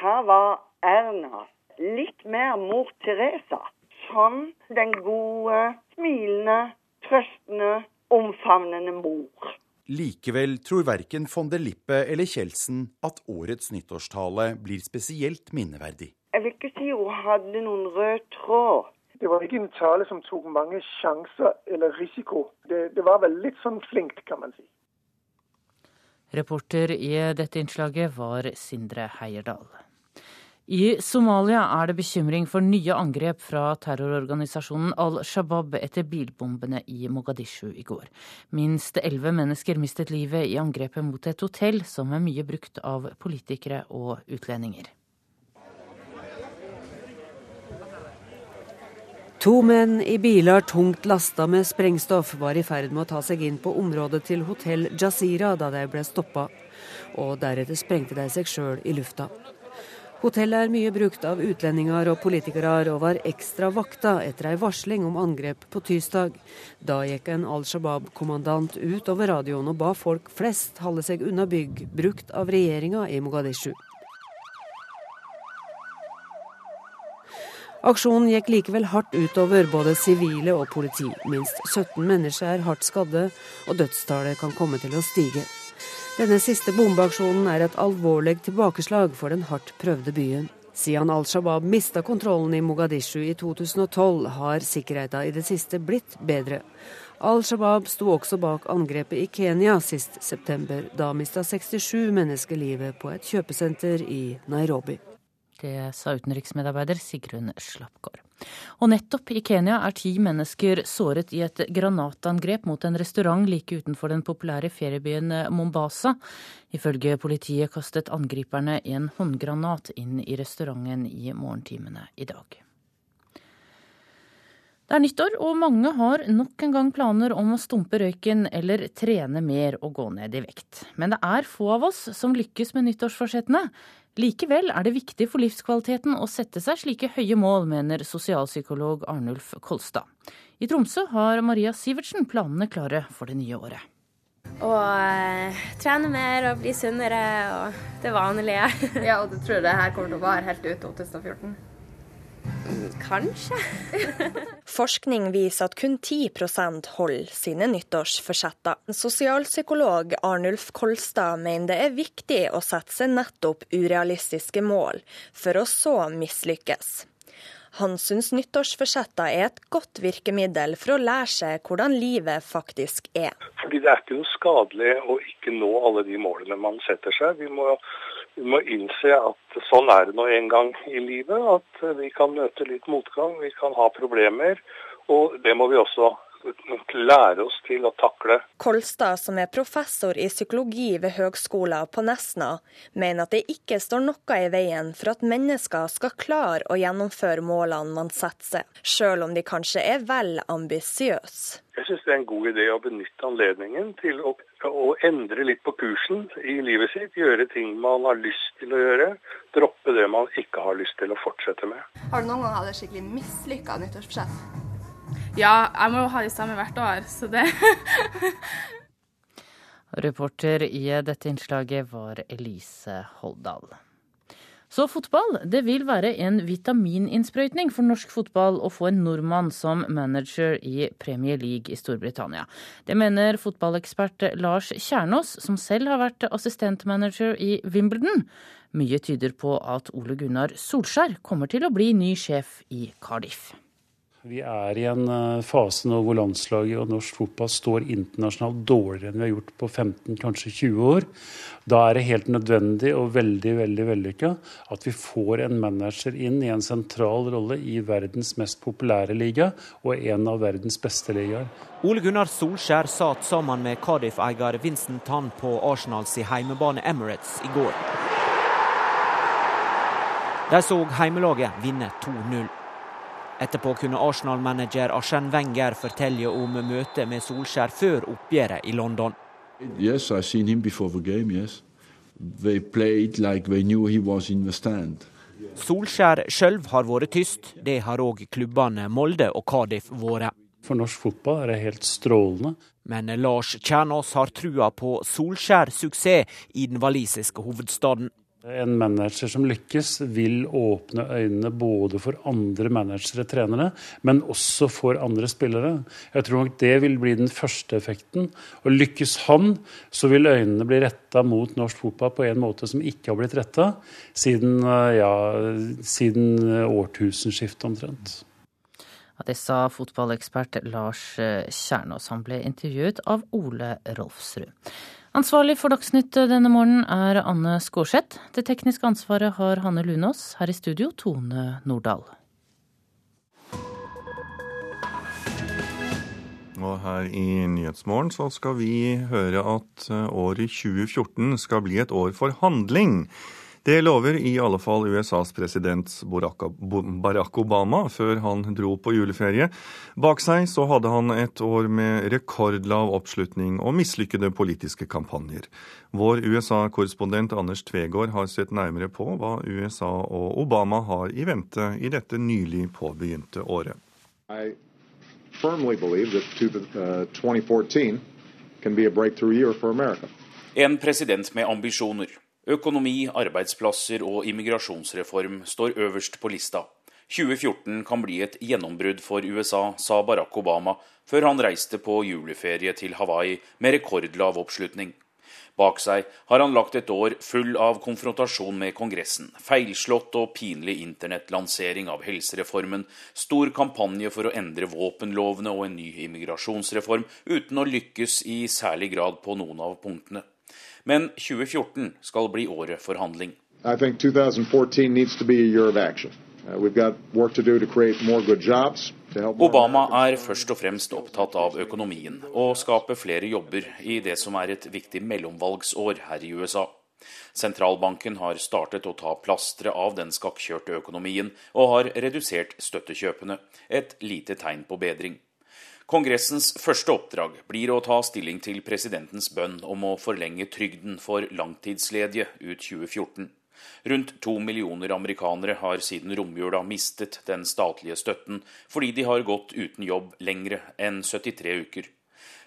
Her var Erna litt mer mor Teresa. Som den gode, smilende, trøstende, omfavnende mor. Likevel tror verken von der Lippe eller Kjeldsen at årets nyttårstale blir spesielt minneverdig. Jeg vil ikke si hun hadde noen rød tråd. Det var ikke en tale som tok mange sjanser eller risiko. Det, det var vel litt sånn flinkt, kan man si. Reporter i dette innslaget var Sindre Heierdal. I Somalia er det bekymring for nye angrep fra terrororganisasjonen Al Shabaab etter bilbombene i Mogadishu i går. Minst elleve mennesker mistet livet i angrepet mot et hotell som er mye brukt av politikere og utlendinger. To menn i biler tungt lasta med sprengstoff var i ferd med å ta seg inn på området til hotell Jazira da de ble stoppa, og deretter sprengte de seg sjøl i lufta. Hotellet er mye brukt av utlendinger og politikere, og var ekstra vakta etter ei varsling om angrep på tirsdag. Da gikk en Al Shabaab-kommandant ut over radioen og ba folk flest holde seg unna bygg brukt av regjeringa i Mogadishu. Aksjonen gikk likevel hardt utover både sivile og politi. Minst 17 mennesker er hardt skadde, og dødstallet kan komme til å stige. Denne siste bombeaksjonen er et alvorlig tilbakeslag for den hardt prøvde byen. Siden Al Shabaab mista kontrollen i Mogadishu i 2012, har sikkerheten i det siste blitt bedre. Al Shabaab sto også bak angrepet i Kenya sist september. Da mista 67 mennesker livet på et kjøpesenter i Nairobi. Det sa utenriksmedarbeider Sigrun Slappgård. Og nettopp i Kenya er ti mennesker såret i et granatangrep mot en restaurant like utenfor den populære feriebyen Mombasa. Ifølge politiet kastet angriperne en håndgranat inn i restauranten i morgentimene i dag. Det er nyttår, og mange har nok en gang planer om å stumpe røyken eller trene mer og gå ned i vekt. Men det er få av oss som lykkes med nyttårsforsettene. Likevel er det viktig for livskvaliteten å sette seg slike høye mål, mener sosialpsykolog Arnulf Kolstad. I Tromsø har Maria Sivertsen planene klare for det nye året. Å eh, trene mer og bli sunnere og det vanlige. ja, og du tror det her kommer til å vare helt ut 2014? Kanskje. Forskning viser at kun 10% holder sine nyttårsforsetter. Sosialpsykolog Arnulf Kolstad mener det er viktig å sette seg nettopp urealistiske mål, for å så mislykkes. Han syns nyttårsforsetter er et godt virkemiddel for å lære seg hvordan livet faktisk er. Fordi Det er ikke noe skadelig å ikke nå alle de målene man setter seg. Vi må vi må innse at sånn er det nå en gang i livet. At vi kan møte litt motgang, vi kan ha problemer. Og det må vi også lære oss til å takle. Kolstad, som er professor i psykologi ved Høgskolen på Nesna, mener at det ikke står noe i veien for at mennesker skal klare å gjennomføre målene man setter seg, selv om de kanskje er vel ambisiøse. Jeg syns det er en god idé å benytte anledningen til å, å, endre litt på kursen i livet sitt. Gjøre ting man har lyst til å gjøre. Droppe det man ikke har lyst til å fortsette med. Har du noen gang hatt et skikkelig mislykka nyttårsforsett? Ja, jeg må jo ha de samme hvert år, så det Reporter i dette innslaget var Elise Holdal. Så fotball. Det vil være en vitamininnsprøytning for norsk fotball å få en nordmann som manager i Premier League i Storbritannia. Det mener fotballekspert Lars Kjernås, som selv har vært assistentmanager i Wimbledon. Mye tyder på at Ole Gunnar Solskjær kommer til å bli ny sjef i Cardiff. Vi er i en eh, fase nå hvor landslaget og norsk fotball står internasjonalt dårligere enn vi har gjort på 15, kanskje 20 år. Da er det helt nødvendig og veldig veldig vellykka at vi får en manager inn i en sentral rolle i verdens mest populære liga og en av verdens beste ligaer. Ole Gunnar Solskjær satt sammen med Cardiff-eier Vincent Tann på Arsenals heimebane Emirates i går. De så heimelaget vinne 2-0. Etterpå kunne Arsenal-manager Arsen Wenger fortelle om møtet med Solskjær før oppgjøret i London. Yes, I've seen him before the game, yes. They played like they knew he was in the stand. Solskjær sjøl har vært tyst, det har òg klubbene Molde og Cardiff vært. For norsk fotball er det helt strålende. Men Lars Kjernås har trua på Solskjær suksess i den walisiske hovedstaden. En manager som lykkes, vil åpne øynene både for andre managere, trenere, men også for andre spillere. Jeg tror nok det vil bli den første effekten. Og lykkes han, så vil øynene bli retta mot norsk fotball på en måte som ikke har blitt retta siden, ja, siden årtusenskiftet omtrent. Ja, det sa fotballekspert Lars Kjernås. Han ble intervjuet av Ole Rolfsrud. Ansvarlig for Dagsnytt denne morgenen er Anne Skårseth. Det tekniske ansvaret har Hanne Lunås. Her i studio Tone Nordahl. Og her i Nyhetsmorgen så skal vi høre at eh, året 2014 skal bli et år for handling. Det lover i alle fall USAs president Barack Obama før han dro på juleferie. Bak seg så hadde han et år med rekordlav oppslutning og mislykkede politiske kampanjer. Vår USA-korrespondent Anders Tvegård har sett nærmere på hva USA og Obama har i vente i dette nylig påbegynte året. I firmly believe that 2014 uh, can be a breakthrough year for America. En president med ambisjoner. Økonomi, arbeidsplasser og immigrasjonsreform står øverst på lista. 2014 kan bli et gjennombrudd for USA, sa Barack Obama før han reiste på juleferie til Hawaii med rekordlav oppslutning. Bak seg har han lagt et år full av konfrontasjon med Kongressen, feilslått og pinlig internettlansering av helsereformen, stor kampanje for å endre våpenlovene og en ny immigrasjonsreform, uten å lykkes i særlig grad på noen av punktene. Men 2014 skal bli året for handling. Uh, Obama er først og fremst opptatt av økonomien og skape flere jobber i det som er et viktig mellomvalgsår her i USA. Sentralbanken har startet å ta plasteret av den skakkjørte økonomien og har redusert støttekjøpene, et lite tegn på bedring. Kongressens første oppdrag blir å ta stilling til presidentens bønn om å forlenge trygden for langtidsledige ut 2014. Rundt to millioner amerikanere har siden romjula mistet den statlige støtten fordi de har gått uten jobb lengre enn 73 uker.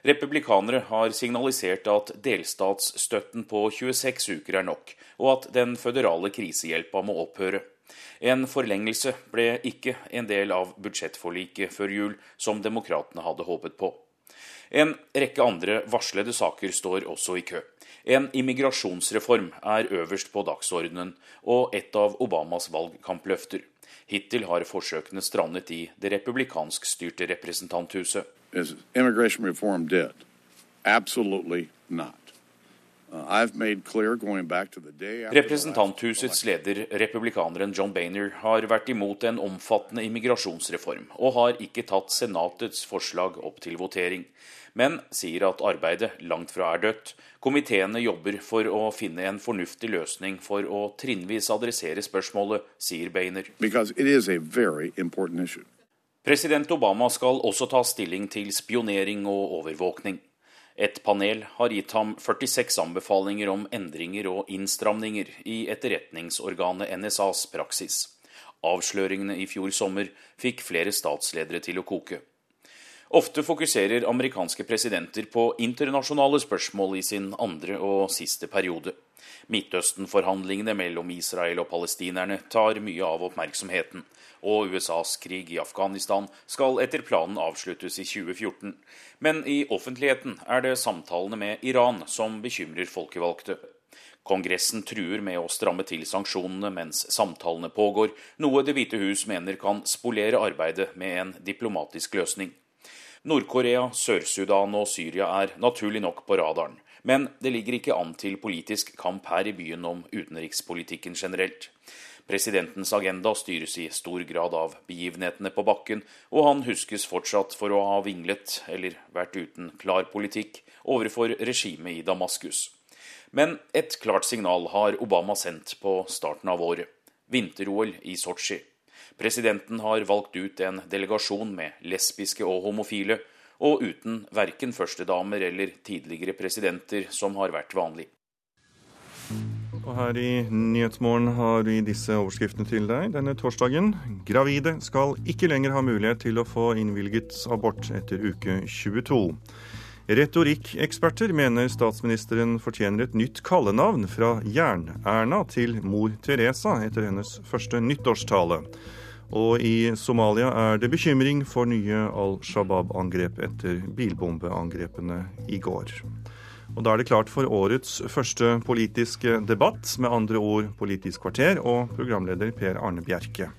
Republikanere har signalisert at delstatsstøtten på 26 uker er nok, og at den føderale krisehjelpa må opphøre. En forlengelse ble ikke en del av budsjettforliket før jul, som demokratene hadde håpet på. En rekke andre varslede saker står også i kø. En immigrasjonsreform er øverst på dagsordenen, og et av Obamas valgkampløfter. Hittil har forsøkene strandet i det republikanskstyrte representanthuset. Is immigration reform dead? Absolutely. Uh, Representanthusets leder, republikaneren John Bainer, har vært imot en omfattende immigrasjonsreform, og har ikke tatt Senatets forslag opp til votering, men sier at arbeidet langt fra er dødt. Komiteene jobber for å finne en fornuftig løsning for å trinnvis adressere spørsmålet, sier Bainer. President Obama skal også ta stilling til spionering og overvåkning. Et panel har gitt ham 46 anbefalinger om endringer og innstramninger i etterretningsorganet NSAs praksis. Avsløringene i fjor sommer fikk flere statsledere til å koke. Ofte fokuserer amerikanske presidenter på internasjonale spørsmål i sin andre og siste periode. Midtøsten-forhandlingene mellom Israel og palestinerne tar mye av oppmerksomheten og USAs krig i Afghanistan skal etter planen avsluttes i 2014. Men i offentligheten er det samtalene med Iran som bekymrer folkevalgte. Kongressen truer med å stramme til sanksjonene mens samtalene pågår, noe Det hvite hus mener kan spolere arbeidet med en diplomatisk løsning. Nord-Korea, Sør-Sudan og Syria er naturlig nok på radaren. Men det ligger ikke an til politisk kamp her i byen om utenrikspolitikken generelt. Presidentens agenda styres i stor grad av begivenhetene på bakken, og han huskes fortsatt for å ha vinglet, eller vært uten klar politikk, overfor regimet i Damaskus. Men et klart signal har Obama sendt på starten av året. Vinter-OL i Sotsji. Presidenten har valgt ut en delegasjon med lesbiske og homofile, og uten verken førstedamer eller tidligere presidenter, som har vært vanlig. Og her i Nyhetsmorgen har vi disse overskriftene til deg denne torsdagen. Gravide skal ikke lenger ha mulighet til å få innvilget abort etter uke 22. Retorikkeksperter mener statsministeren fortjener et nytt kallenavn fra Jern-Erna til mor Teresa etter hennes første nyttårstale. Og i Somalia er det bekymring for nye Al Shabaab-angrep etter bilbombeangrepene i går. Og Da er det klart for årets første politiske debatt, med andre ord Politisk kvarter, og programleder Per Arne Bjerke.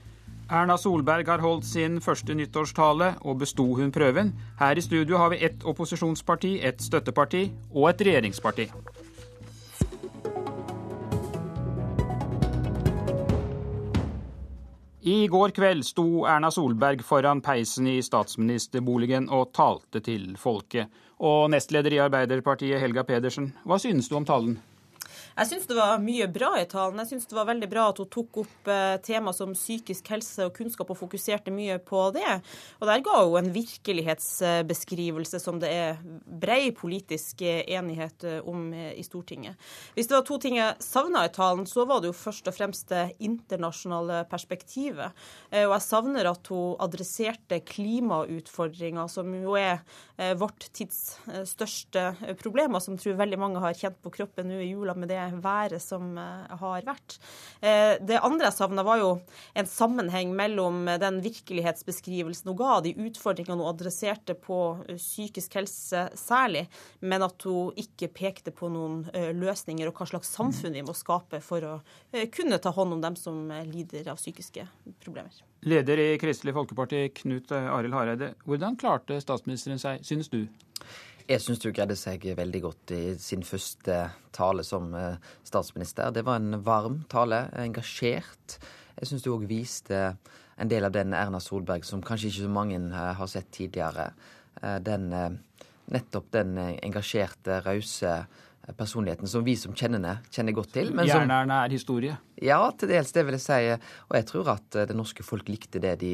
Erna Solberg har holdt sin første nyttårstale, og besto hun prøven? Her i studio har vi ett opposisjonsparti, et støtteparti og et regjeringsparti. I går kveld sto Erna Solberg foran peisen i statsministerboligen og talte til folket. Og nestleder i Arbeiderpartiet, Helga Pedersen, hva synes du om talen? Jeg syns det var mye bra i talen. Jeg syns det var veldig bra at hun tok opp eh, tema som psykisk helse og kunnskap og fokuserte mye på det. Og der ga hun en virkelighetsbeskrivelse som det er brei politisk enighet eh, om eh, i Stortinget. Hvis det var to ting jeg savna i talen, så var det jo først og fremst det internasjonale perspektivet. Og jeg savner at hun adresserte klimautfordringer, som jo er vårt tids største problemer, som jeg tror veldig mange har kjent på kroppen nå i jula med det været som eh, har vært. Eh, det andre jeg savna, var jo en sammenheng mellom den virkelighetsbeskrivelsen hun ga, de utfordringene hun adresserte på eh, psykisk helse særlig, men at hun ikke pekte på noen løsninger og hva slags samfunn vi må skape for å kunne ta hånd om dem som lider av psykiske problemer. Leder i Kristelig Folkeparti, Knut Arild Hareide. Hvordan klarte statsministeren seg, synes du? Jeg syns du greide seg veldig godt i sin første tale som eh, statsminister. Det var en varm tale, engasjert. Jeg syns du òg viste en del av den Erna Solberg som kanskje ikke så mange eh, har sett tidligere. Eh, den, nettopp den engasjerte, rause personligheten som vi som kjenner henne, kjenner godt til. Jernerne er historie? Ja, til dels, det vil jeg si. Og jeg tror at eh, det norske folk likte det de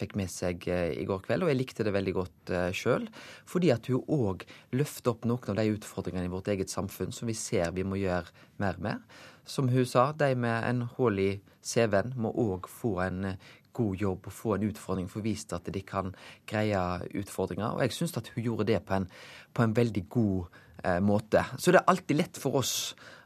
fikk med seg eh, i går kveld. Og jeg likte det veldig godt eh, sjøl. Fordi at hun òg løfter opp noen av de utfordringene i vårt eget samfunn som vi ser vi må gjøre mer med. Som hun sa, de med en hull i CV-en må òg få en god jobb og få en utfordring, få vist at de kan greie utfordringer. Og jeg syns at hun gjorde det på en, på en veldig god måte måte. Så det er alltid lett for oss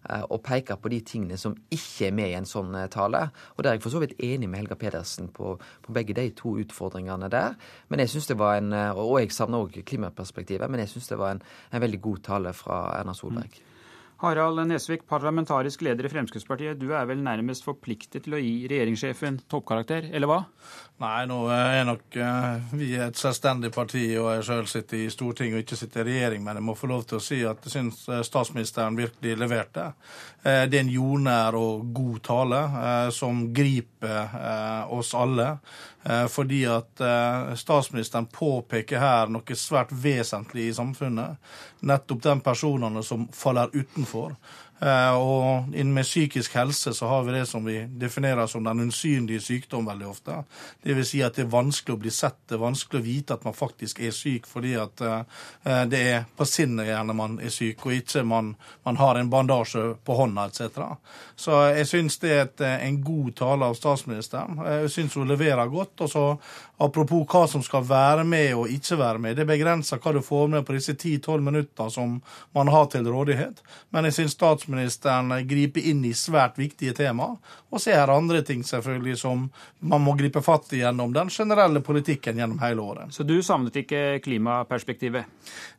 eh, å peke på de tingene som ikke er med i en sånn eh, tale. Og der er jeg for så vidt enig med Helga Pedersen på, på begge de to utfordringene der. Men jeg synes det var en, Og jeg savner òg klimaperspektivet, men jeg syns det var en, en, veldig god tale fra Erna Solberg. Mm. Harald Nesvik, parlamentarisk leder i Fremskrittspartiet. Du er vel nærmest forpliktet til å gi regjeringssjefen toppkarakter, eller hva? Nei, nå er nok uh, vi er et selvstendig parti, og jeg sjøl sitter i Stortinget og ikke sitter i regjering. Men jeg må få lov til å si at jeg syns eh, statsministeren virkelig leverte. Uh, det er en jordnær og god tale som griper oss alle. Fordi at statsministeren påpeker her noe svært vesentlig i samfunnet. Nettopp de personene som faller utenfor. Eh, og med psykisk helse så har vi det som vi definerer som den usynlige sykdom veldig ofte. Vil si at det er vanskelig å bli sett, det er vanskelig å vite at man faktisk er syk, fordi at eh, det er på sinnet gjerne man er syk, og ikke man, man har en bandasje på hånda etc. Så jeg syns det er et, en god tale av statsministeren. Jeg syns hun leverer godt. og så Apropos hva som skal være med og ikke være med. Det begrenser hva du får med på disse 10-12 minutter som man har til rådighet. Men jeg syns statsministeren griper inn i svært viktige tema. Og så er det andre ting selvfølgelig som man må gripe fatt i gjennom den generelle politikken gjennom hele året. Så du savnet ikke klimaperspektivet?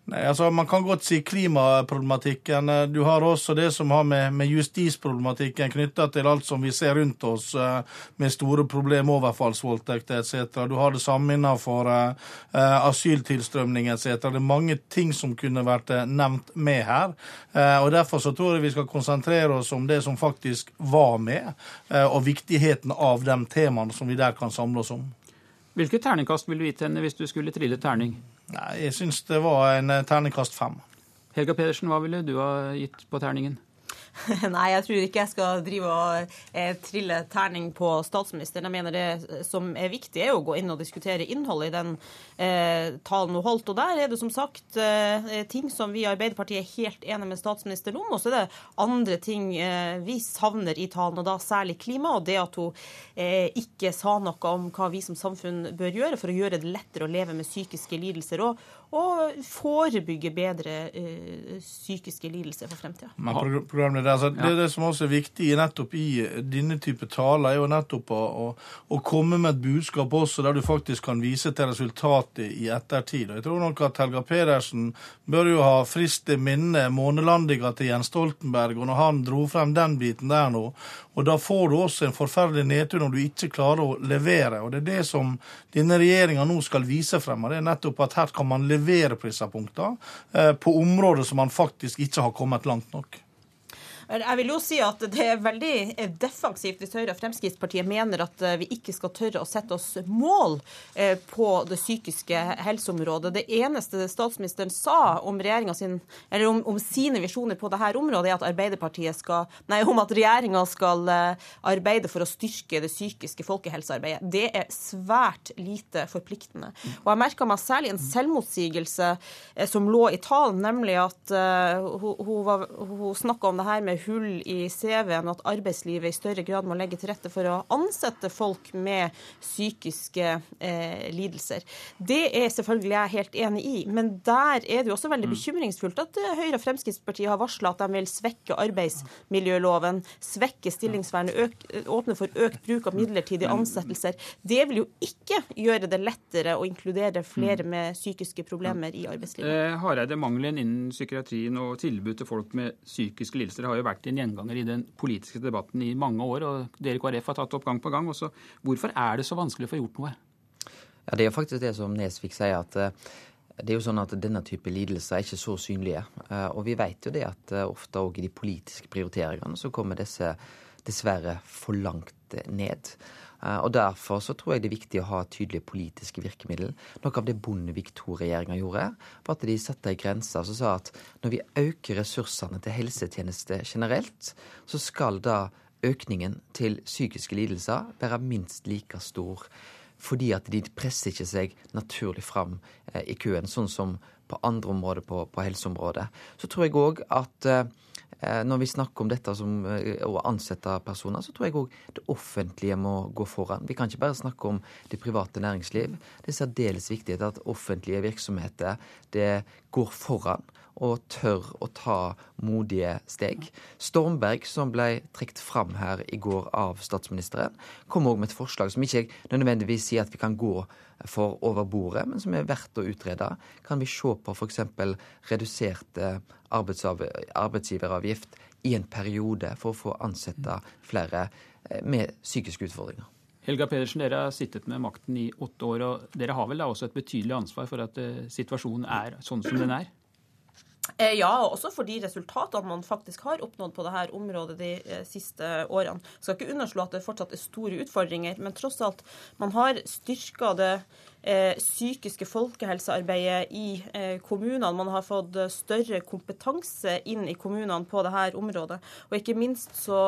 Nei, altså Man kan godt si klimaproblematikken. Du har også det som har med, med justisproblematikken knytta til alt som vi ser rundt oss, eh, med store problemer, overfallsvoldtekter etc. Du har det samme innenfor uh, asyltilstrømning etc. Det er mange ting som kunne vært nevnt med her. Uh, og Derfor så tror jeg vi skal konsentrere oss om det som faktisk var med, uh, og viktigheten av de temaene som vi der kan samle oss om. Hvilket terningkast ville du gitt henne hvis du skulle trille terning? Nei, Jeg syns det var en eh, terningkast fem. Helga Pedersen, hva ville du ha gitt på terningen? Nei, jeg tror ikke jeg skal drive og eh, trille terning på statsministeren. Jeg mener det som er viktig, er å gå inn og diskutere innholdet i den eh, talen hun holdt. Og der er det som sagt eh, ting som vi i Arbeiderpartiet er helt enige med statsministeren om. Og så er det andre ting eh, vi savner i talen, og da særlig klima. Og det at hun eh, ikke sa noe om hva vi som samfunn bør gjøre for å gjøre det lettere å leve med psykiske lidelser. og og forebygge bedre ø, psykiske lidelser for fremtida. Altså, det, det som også er viktig nettopp i denne type taler, er jo nettopp å, å, å, komme med et budskap også der du faktisk kan vise til resultatet i ettertid. Og jeg tror nok at Helga Pedersen bør jo ha frist i minne månelandinga til Jens Stoltenberg, og når han dro frem den biten der nå. Og da får du også en forferdelig nedtur når du ikke klarer å levere. Og det er det som denne regjeringa nå skal vise frem. og det er nettopp at her kan man levere på disse eh, på områder som man faktisk ikke har kommet langt nok. Jeg vil jo si at det er veldig defensivt hvis Høyre og Fremskrittspartiet mener at eh, vi ikke skal tørre å sette oss mål eh, på det psykiske helseområdet. Det eneste statsministeren sa om, sin, om, om sine visjoner på dette området, er at Arbeiderpartiet skal, nei, om at regjeringa skal eh, arbeide for å styrke det psykiske folkehelsearbeidet. Det er svært lite forpliktende. Og Jeg merka meg særlig en selvmotsigelse som lå i talen, nemlig at hun, hun, hun snakka om det her med hull i CV-en, at arbeidslivet i større grad må legge til rette for å ansette folk med psykiske eh, lidelser. Det er selvfølgelig jeg helt enig i, men der er det jo også veldig mm. bekymringsfullt at eh, Høyre og Fremskrittspartiet har varsla at de vil svekke arbeidsmiljøloven, svekke stillingsvernet, åpne for økt bruk av midlertidige ansettelser. Det vil jo ikke gjøre det lettere å inkludere flere mm. med psykiske problemer i arbeidslivet. Eh, Hareide, mangelen innen psykiatrien og tilbud til folk med psykiske lidelser har jo vært en gjenganger i den politiske debatten i mange år. og Dere i KrF har tatt opp gang på gang. Også. Hvorfor er det så vanskelig å få gjort noe? Ja, Det er faktisk det som Nesvik sier. at eh, det er jo sånn at Denne type lidelser er ikke så synlige. Eh, og vi vet jo det at eh, ofte òg i de politiske prioriteringene så kommer disse dessverre for langt ned. Og Derfor så tror jeg det er viktig å ha tydelige politiske virkemidler. Noe av det Bondevik II-regjeringa gjorde, var at de satte ei grense som sa at når vi øker ressursene til helsetjeneste generelt, så skal da økningen til psykiske lidelser være minst like stor. Fordi at de presser ikke seg naturlig fram eh, i køen, sånn som på andre områder på, på helseområdet. Så tror jeg òg at eh, når vi snakker om dette som eh, å ansette personer, så tror jeg òg det offentlige må gå foran. Vi kan ikke bare snakke om det private næringsliv. Det er særdeles viktig at offentlige virksomheter går foran og tør å ta modige steg. Stormberg, som ble trukket fram her i går av statsministeren, kom òg med et forslag som ikke nødvendigvis sier at vi kan gå for over bordet, men som er verdt å utrede. Kan vi se på f.eks. redusert arbeidsgiveravgift i en periode for å få ansette flere eh, med psykiske utfordringer? Helga Pedersen, dere har sittet med makten i åtte år, og dere har vel da også et betydelig ansvar for at eh, situasjonen er sånn som den er? Eh, og også for de resultatene man faktisk har oppnådd på dette området de eh, siste årene. Jeg skal ikke underslå at det fortsatt er store utfordringer, men tross alt, man har styrka det psykiske folkehelsearbeidet i eh, kommunene. Man har fått eh, større kompetanse inn i kommunene på dette området. Og ikke minst så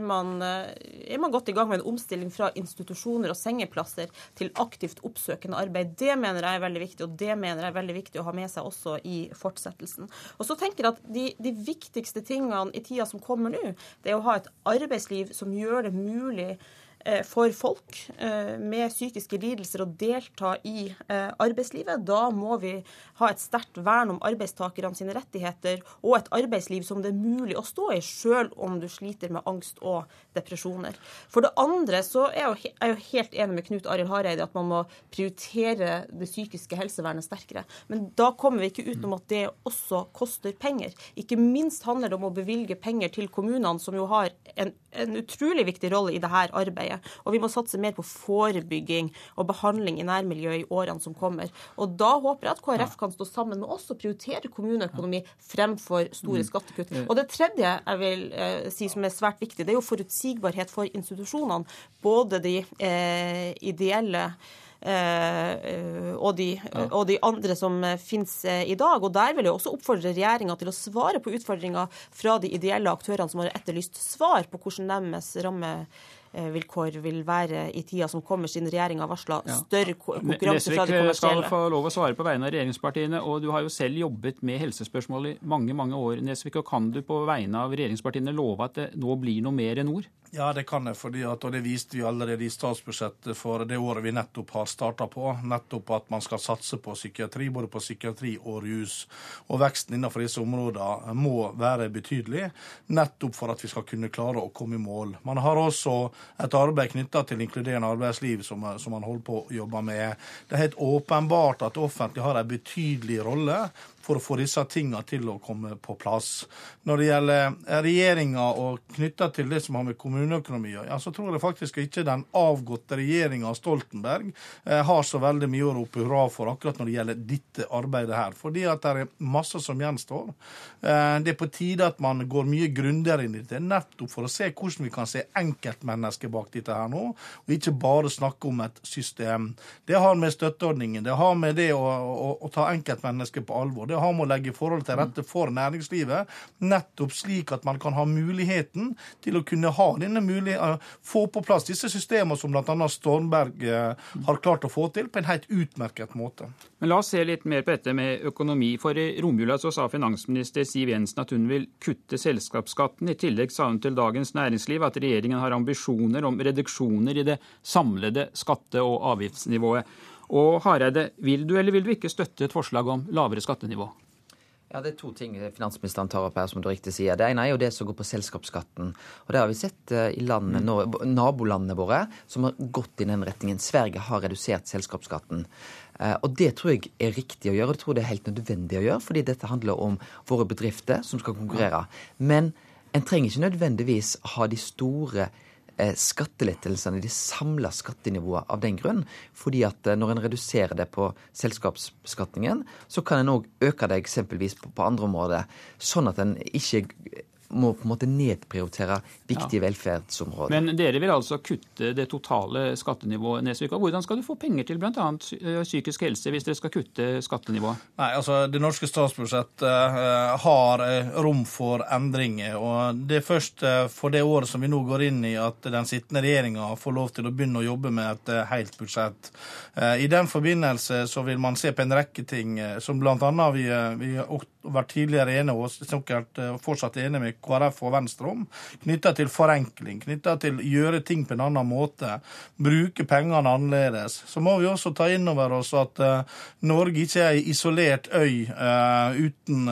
man, er man godt i gang med en omstilling fra institusjoner og sengeplasser til aktivt oppsøkende arbeid. Det mener jeg er veldig viktig, og det mener jeg er veldig viktig å ha med seg også i fortsettelsen. Og så tenker jeg at de, de viktigste tingene i tida som kommer nå, det er å ha et arbeidsliv som gjør det mulig Eh, for folk eh, med psykiske lidelser å delta i eh, arbeidslivet. Da må vi ha et sterkt vern om arbeidstakerne sine rettigheter og et arbeidsliv som det er mulig å stå i, selv om du sliter med angst og depresjoner. For det andre så er jeg jo helt enig med Knut Arild Hareide at man må prioritere det psykiske helsevernet sterkere. Men da kommer vi ikke utenom at det også koster penger. Ikke minst handler det om å bevilge penger til kommunene, som jo har en, en utrolig viktig rolle i dette arbeidet. Og vi må satse mer på forebygging og behandling i nærmiljøet i årene som kommer. Og da håper jeg at KrF kan stå sammen med oss og prioritere kommuneøkonomi fremfor store mm. skattekutt. Og det tredje jeg vil eh, si som er svært viktig, det er jo forutsigbarhet for institusjonene. Både de eh, ideelle og, de, og, de, andre som finnes eh, i dag. Og Der vil jeg også oppfordre regjeringa til å svare på utfordringer fra de ideelle aktørene som har etterlyst svar på hvordan deres ramme Eh, vilkår vil være i tida som kommer, siden regjeringa varsla større konkurranse fra de kommersielle. Nesvik skal få lov å svare på vegne av regjeringspartiene, og du har jo selv jobbet med helsespørsmål i mange mange år. Nesvik, og Kan du på vegne av regjeringspartiene love at det nå blir noe mer enn ord? Ja, det kan jeg, fordi at, og det viste vi allerede i statsbudsjettet for det året vi nettopp har starta på. Nettopp at man skal satse på psykiatri, både på psykiatri og rus. Og veksten innenfor disse områdene må være betydelig, nettopp for at vi skal kunne klare å komme i mål. Man har også et arbeid knytta til inkluderende arbeidsliv som, som man holder på å jobbe med. Det er helt åpenbart at det offentlige har en betydelig rolle for å få disse tingene til å komme på plass. Når det gjelder regjeringa og knytta til det som har med kommuneøkonomi å ja, så tror jeg faktisk ikke den avgåtte regjeringa Stoltenberg eh, har så veldig mye å rope hurra for akkurat når det gjelder dette arbeidet her. Fordi at det er masse som gjenstår. Eh, det er på tide at man går mye grundigere inn i dette, nettopp for å se hvordan vi kan se enkeltmennesket bak dette her nå, og ikke bare snakke om et system. Det har med støtteordningen, det har med det å, å, å ta enkeltmennesket på alvor, det har med å legge forhold til rette for næringslivet, nettopp slik at man kan ha muligheten til å kunne ha denne mulighet, eh, få på plass disse systemene som bl.a. Stormberg eh, har klart å få til på en helt utmerket måte. Men La oss se litt mer på dette med økonomi. For i romjula så sa finansminister Siv Jensen at hun vil kutte selskapsskatten. I tillegg sa hun til Dagens Næringsliv at regjeringen har ambisjoner om reduksjoner i det samlede skatte- og avgiftsnivået. Og Hareide, vil du eller vil du ikke støtte et forslag om lavere skattenivå? Ja, Det er to ting finansministeren tar opp her, som du riktig sier. Det ene er jo det som går på selskapsskatten. Og Det har vi sett eh, i landene, nabolandene våre som har gått i den retningen. Sverige har redusert selskapsskatten. Eh, og Det tror jeg er riktig å gjøre, og det tror det er helt nødvendig å gjøre. Fordi dette handler om våre bedrifter som skal konkurrere. Men en trenger ikke nødvendigvis ha de store skattelettelsene de samla skattenivået av den grunn. Fordi at eh, når en reduserer det på selskapsbeskatningen, så kan en òg øke det eksempelvis på andre områder. Sånn at en ikke må på en måte nedprioritere viktige ja. velferdsområder. Men dere vil altså kutte det totale skattenivået, Nesvik. Hvordan skal du få penger til bl.a. Eh, psykisk helse hvis dere skal kutte skattenivået? Nei, altså Det norske statsbudsjettet uh, har uh, rom for endringer. og Det er først uh, for det året som vi nå går inn i at den sittende regjeringa får lov til å begynne å jobbe med et helt budsjett. I den forbindelse så vil man se på en rekke ting som bl.a. vi, vi vært tidligere enig og sikkert eh, fortsatt enig med KrF og Venstre om, knytta til forenkling, knytta til gjøre ting på en annen måte, bruke pengene annerledes. Så må vi også ta inn over oss at uh, Norge ikke er ei isolert øy uh, uten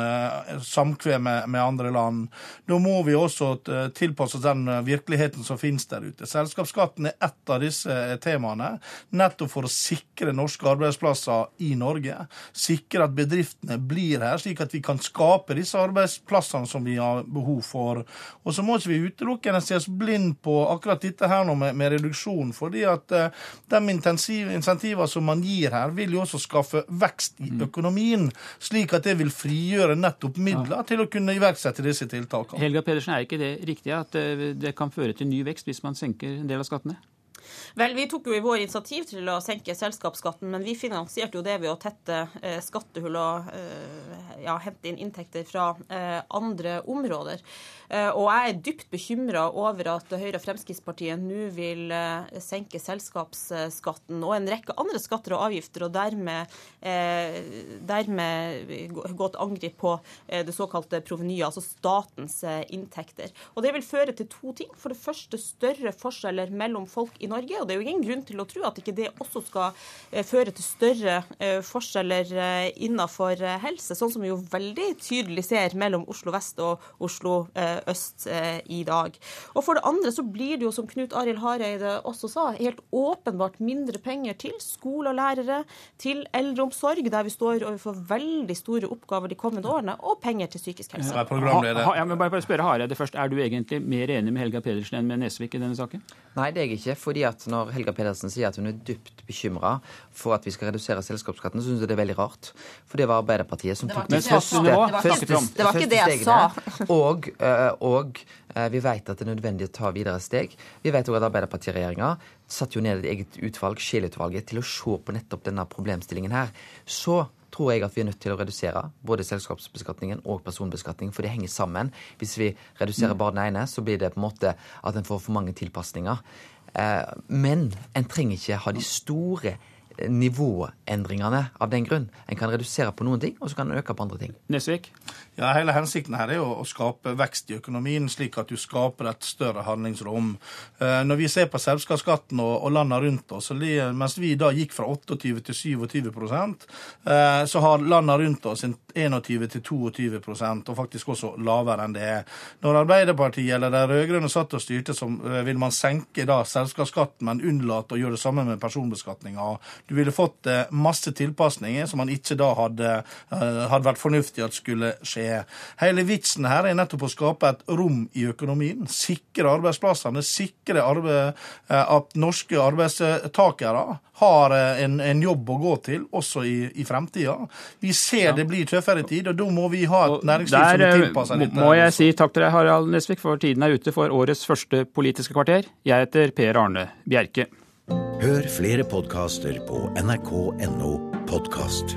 samkvem med, andre land. Da må vi også tilpasse oss den virkeligheten som finnes der ute. Selskapsskatten er ett av disse temaene, nettopp for å sikre norske arbeidsplasser i Norge. Sikre at bedriftene blir her, slik at vi kan skape disse arbeidsplassene som vi har behov for. Og så må ikke vi utelukkende se oss blind på akkurat dette her nå med, med reduksjon. fordi at uh, de insentivene som man gir her, vil jo også skaffe vekst i mm. økonomien. Slik at det vil frigjøre nettopp midler ja. til å kunne iverksette disse tiltakene. Helga Pedersen, er ikke det riktig at eh, det kan føre til ny vekst hvis man senker en del av skattene? Vel, Vi tok jo i vår initiativ til å senke selskapsskatten, men vi finansierte jo det ved å tette eh, skattehull og eh, ja, hente inn inntekter fra eh, andre områder. Og jeg er dypt bekymra over at Høyre og Fremskrittspartiet nå vil senke selskapsskatten og en rekke andre skatter og avgifter, og dermed, dermed gå til angrep på det såkalte provenyet, altså statens inntekter. Og Det vil føre til to ting. For det første større forskjeller mellom folk i Norge. Og Det er jo ingen grunn til å tro at ikke det også skal eh, føre til større eh, forskjeller eh, innenfor helse, sånn som vi jo veldig tydelig ser mellom Oslo vest og Oslo øst i dag. Og For det andre så blir det jo, som Knut Arild Hareide også sa, helt åpenbart mindre penger til skole og lærere, til eldreomsorg, der vi står overfor veldig store oppgaver de kommende årene, og penger til psykisk helse. Ja, men bare spørre Hareide først. Er du egentlig mer enig med Helga Pedersen enn med Nesvik i denne saken? Nei, det er jeg ikke. fordi at når Helga Pedersen sier at hun er dypt bekymra for at vi skal redusere selskapsskatten, så syns jeg det er veldig rart. For det var Arbeiderpartiet som tok de første, sa. Og, eh, og eh, vi vet at det er nødvendig å ta videre steg. Vi vet òg at Arbeiderpartiregjeringa satte jo ned et eget utvalg, Scheel-utvalget, til å se på nettopp denne problemstillingen her. Så tror jeg at vi er nødt til å redusere både selskapsbeskatningen og personbeskatningen, for det henger sammen. Hvis vi reduserer bare den ene, så blir det på en måte at en får for mange tilpasninger. Eh, men en trenger ikke ha de store nivåendringene av den grunn. En kan redusere på noen ting, og så kan en øke på andre ting. Nesvik? Ja, Hele hensikten her er jo å skape vekst i økonomien, slik at du skaper et større handlingsrom. Eh, når vi ser på selskapsskatten og, landene rundt oss, mens vi da gikk fra 28 til 27 eh, så har landene rundt oss 21 til 22 og faktisk også lavere enn det. er. Når Arbeiderpartiet eller de rød-grønne satt og styrte, så ville vil man senke da selskapsskatten, men unnlate å gjøre det samme med personbeskatninga. Du ville fått eh, masse tilpasninger som man ikke da hadde, hadde vært fornuftig at skulle skje. Hele vitsen her er nettopp å skape et rom i økonomien. Sikre arbeidsplassene, sikre arbeid, at norske arbeidstakere har en, en, jobb å gå til også i, i fremtida. Vi ser ja. det blir tøffere tid, og da må vi ha et næringsliv Der, som tilpasser tilpassa dette. Må jeg si takk til deg, Harald Nesvik, for tiden er ute for årets første Politiske kvarter. Jeg heter Per Arne Bjerke. Hør flere podkaster på nrk.no podkast.